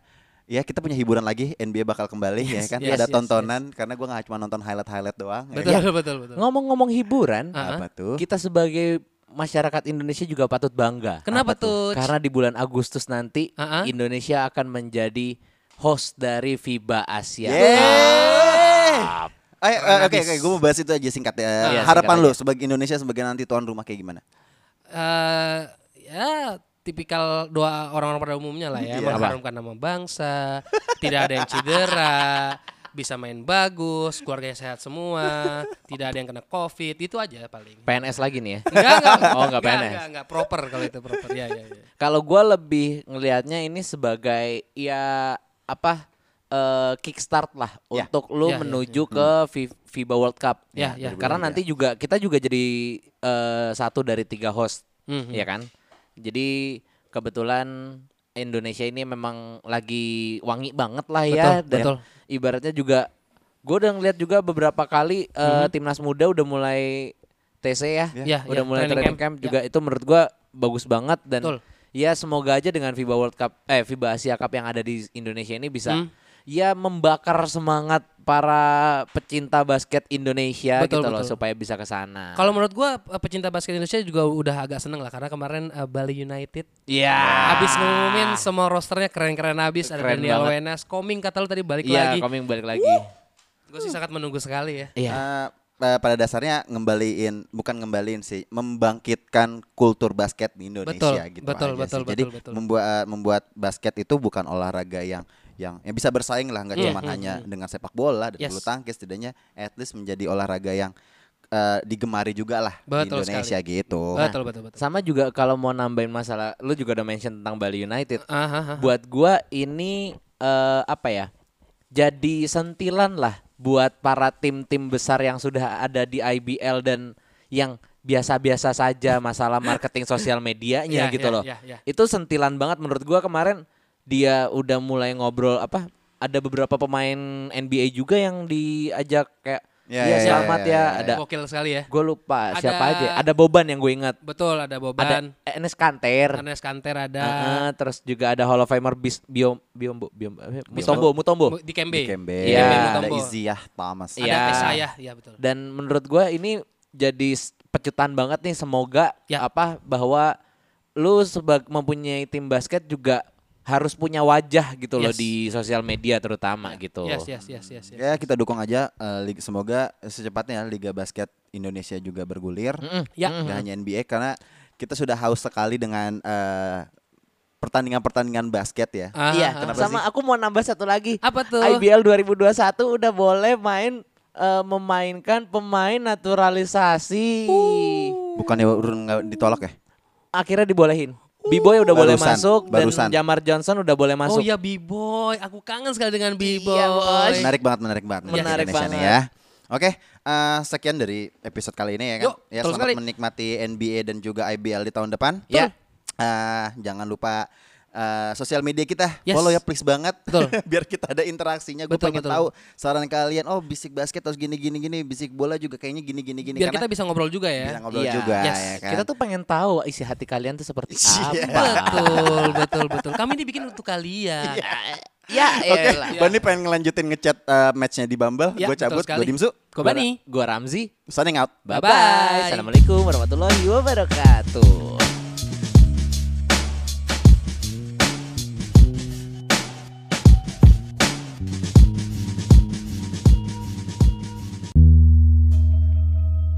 Speaker 2: ya kita punya hiburan lagi NBA bakal kembali ya kan
Speaker 3: yes,
Speaker 2: ada
Speaker 3: yes,
Speaker 2: tontonan karena gua nggak cuma nonton highlight highlight doang ya
Speaker 3: Betul
Speaker 2: kan?
Speaker 3: betul betul betul.
Speaker 1: Ngomong-ngomong hiburan,
Speaker 3: Ah.
Speaker 2: apa tuh
Speaker 1: kita sebagai masyarakat Indonesia juga patut bangga.
Speaker 3: Kenapa
Speaker 2: Apa tuh?
Speaker 3: tuh?
Speaker 1: Karena di bulan Agustus nanti
Speaker 3: ah.
Speaker 1: Indonesia akan menjadi host dari FIBA Asia. Cup.
Speaker 2: Eh, eh, oke oke, gue mau bahas itu aja singkat ya.
Speaker 1: Iya,
Speaker 2: Harapan
Speaker 1: singkat
Speaker 2: lu
Speaker 1: aja.
Speaker 2: sebagai Indonesia sebagai nanti tuan rumah kayak gimana?
Speaker 3: eh ya tipikal doa orang-orang pada umumnya lah ya,
Speaker 2: Iya.
Speaker 3: mengharumkan nama bangsa, tidak ada yang cedera, bisa main bagus, keluarganya sehat semua, tidak ada yang kena covid, itu aja paling.
Speaker 1: PNS lagi nih ya.
Speaker 3: Enggak, enggak.
Speaker 1: Oh, enggak PNS.
Speaker 3: Enggak, enggak, proper kalau itu proper. Ya, ya, ya.
Speaker 1: Kalau gua lebih ngelihatnya ini sebagai ya apa eh, kickstart lah
Speaker 2: Ya.
Speaker 1: untuk lu
Speaker 3: Ya, ya,
Speaker 1: menuju ke Fi- FIBA World Cup.
Speaker 3: Ya, ya.
Speaker 1: Karena nanti juga kita juga jadi eh, satu dari tiga host,
Speaker 3: Mhm.
Speaker 1: ya kan? Jadi kebetulan Indonesia ini memang lagi wangi banget lah ya
Speaker 3: Betul,
Speaker 1: dan
Speaker 3: betul.
Speaker 1: ibaratnya juga gue udah ngeliat juga beberapa kali eh, timnas muda udah mulai TC ya,
Speaker 3: Mhm. Ya,
Speaker 1: udah
Speaker 3: ya,
Speaker 1: mulai
Speaker 3: training
Speaker 1: training
Speaker 3: camp.
Speaker 1: camp, juga itu menurut gua bagus banget dan
Speaker 3: Betul.
Speaker 1: ya semoga aja dengan FIBA World Cup eh FIBA Asia Cup yang ada di Indonesia ini bisa
Speaker 3: Hmm.
Speaker 1: Ya membakar semangat para pecinta basket Indonesia
Speaker 3: Betul,
Speaker 1: gitu loh
Speaker 3: betul.
Speaker 1: supaya bisa ke sana.
Speaker 3: Kalau menurut gua eh, pecinta basket Indonesia juga udah agak seneng lah karena kemarin eh, Bali United
Speaker 1: Iya.
Speaker 3: habis ngumumin semua rosternya keren-keren habis ada
Speaker 1: Keren
Speaker 3: Daniel
Speaker 1: banget.
Speaker 3: Wenas, Koming kata lu tadi balik
Speaker 1: Iya,
Speaker 3: lagi.
Speaker 1: coming balik lagi.
Speaker 3: Gue sih sangat menunggu sekali ya.
Speaker 1: Iya.
Speaker 2: Eh, eh, pada dasarnya ngembaliin bukan ngembaliin sih membangkitkan kultur basket di Indonesia
Speaker 3: Betul,
Speaker 2: gitu
Speaker 3: betul,
Speaker 2: aja
Speaker 3: betul,
Speaker 2: sih. Jadi
Speaker 3: betul, betul.
Speaker 2: membuat membuat basket itu bukan olahraga yang yang yang bisa bersaing lah nggak
Speaker 3: Hmm,
Speaker 2: cuma
Speaker 3: hmm,
Speaker 2: hanya
Speaker 3: hmm.
Speaker 2: dengan sepak bola dan
Speaker 3: Yes.
Speaker 2: bulu tangkis setidaknya at least menjadi olahraga yang eh, digemari juga lah
Speaker 3: Betul
Speaker 2: di Indonesia
Speaker 3: sekali.
Speaker 2: gitu.
Speaker 3: Betul betul betul.
Speaker 1: Sama juga kalau mau nambahin masalah lu juga udah mention tentang Bali United.
Speaker 3: Ah, ah, ah.
Speaker 1: buat gua ini eh, apa ya? Jadi sentilan lah buat para tim-tim besar yang sudah ada di IBL dan yang biasa-biasa saja masalah marketing sosial medianya
Speaker 3: Iya,
Speaker 1: gitu
Speaker 3: iya,
Speaker 1: loh.
Speaker 3: iya, iya.
Speaker 1: Itu sentilan banget menurut gua kemarin dia udah mulai ngobrol apa ada beberapa pemain NBA juga yang diajak kayak
Speaker 2: Ya,
Speaker 1: ya,
Speaker 2: ya,
Speaker 1: selamat
Speaker 2: ya,
Speaker 1: ya,
Speaker 2: ya,
Speaker 1: ada
Speaker 3: Gokil sekali ya.
Speaker 1: gue lupa
Speaker 3: Ada-
Speaker 1: siapa aja ada Boban yang gue ingat
Speaker 3: Betul ada
Speaker 1: ada
Speaker 3: Boban,
Speaker 1: Enes Kanter
Speaker 3: Anes Kanter ada
Speaker 1: Heeh, terus juga ada Hall of Famer Bis, Biom Biombo Biom eh, Mutombo Mutombo.
Speaker 3: Mu- di Kembe.
Speaker 2: Di Kembe,
Speaker 1: Iya.
Speaker 2: ada
Speaker 3: Mutombo.
Speaker 2: Iziyah Thomas.
Speaker 3: Ada
Speaker 1: Iya.
Speaker 3: Pesayah, ya betul.
Speaker 1: Dan menurut gua ini jadi pecutan banget nih semoga
Speaker 3: Ya.
Speaker 1: apa bahwa lu sebagai mempunyai tim basket juga harus punya wajah gitu loh
Speaker 3: Yes.
Speaker 1: di sosial media terutama gitu.
Speaker 3: Yes, yes, yes, yes, yes.
Speaker 2: Ya kita dukung aja eh, lig- semoga secepatnya Liga Basket Indonesia juga bergulir.
Speaker 1: Mm-mm.
Speaker 3: Ya.
Speaker 2: Nggak hanya NBA karena kita sudah haus sekali dengan eh, pertandingan-pertandingan basket ya.
Speaker 3: Ah,
Speaker 1: Iya,
Speaker 3: ah, ah.
Speaker 1: sama aku mau nambah satu lagi.
Speaker 3: Apa tuh?
Speaker 1: IBL 2021 udah boleh main eh, memainkan pemain naturalisasi.
Speaker 2: Bukannya urun nggak ditolak ya?
Speaker 1: Akhirnya dibolehin. B-boy udah boleh
Speaker 2: Barusan,
Speaker 1: masuk
Speaker 2: barusan.
Speaker 1: dan Jamar Johnson udah boleh
Speaker 3: Oh
Speaker 1: masuk.
Speaker 3: iya B-boy, aku kangen sekali dengan B-boy.
Speaker 1: Iya, bos.
Speaker 2: Menarik banget, menarik banget.
Speaker 1: Menarik
Speaker 2: Indonesia
Speaker 1: banget.
Speaker 2: nih ya. Oke, eh, sekian dari episode kali ini ya kan.
Speaker 3: Yuk,
Speaker 2: ya selamat
Speaker 3: sekali.
Speaker 2: menikmati NBA dan juga IBL di tahun depan.
Speaker 1: Ya.
Speaker 2: Eh, jangan lupa eh, sosial media kita
Speaker 3: Yes.
Speaker 2: follow ya please banget
Speaker 3: Betul.
Speaker 2: biar kita ada interaksinya gue
Speaker 3: Betul,
Speaker 2: pengen
Speaker 3: betul.
Speaker 2: tahu saran kalian oh bisik basket harus gini gini gini bisik bola juga kayaknya gini gini gini
Speaker 3: Biar
Speaker 2: karena
Speaker 3: kita bisa ngobrol juga
Speaker 2: bisa
Speaker 3: ya.
Speaker 2: ngobrol
Speaker 1: Iya.
Speaker 2: juga
Speaker 3: Yes.
Speaker 2: ya kan
Speaker 1: Kita tuh pengen tahu isi hati kalian tuh seperti
Speaker 2: Iya.
Speaker 1: apa.
Speaker 3: Betul, betul, betul. Kami dibikin untuk kalian.
Speaker 1: Ya,
Speaker 2: Oke,
Speaker 1: elah.
Speaker 2: Bani pengen ngelanjutin ngechat eh, matchnya di Bumble.
Speaker 3: Ya,
Speaker 2: gue cabut, gue Dimsu.
Speaker 3: Kok Bani?
Speaker 1: Gua Ramzi.
Speaker 2: Signing out.
Speaker 1: Bye
Speaker 3: Bye-bye.
Speaker 1: bye. Assalamualaikum warahmatullahi wabarakatuh.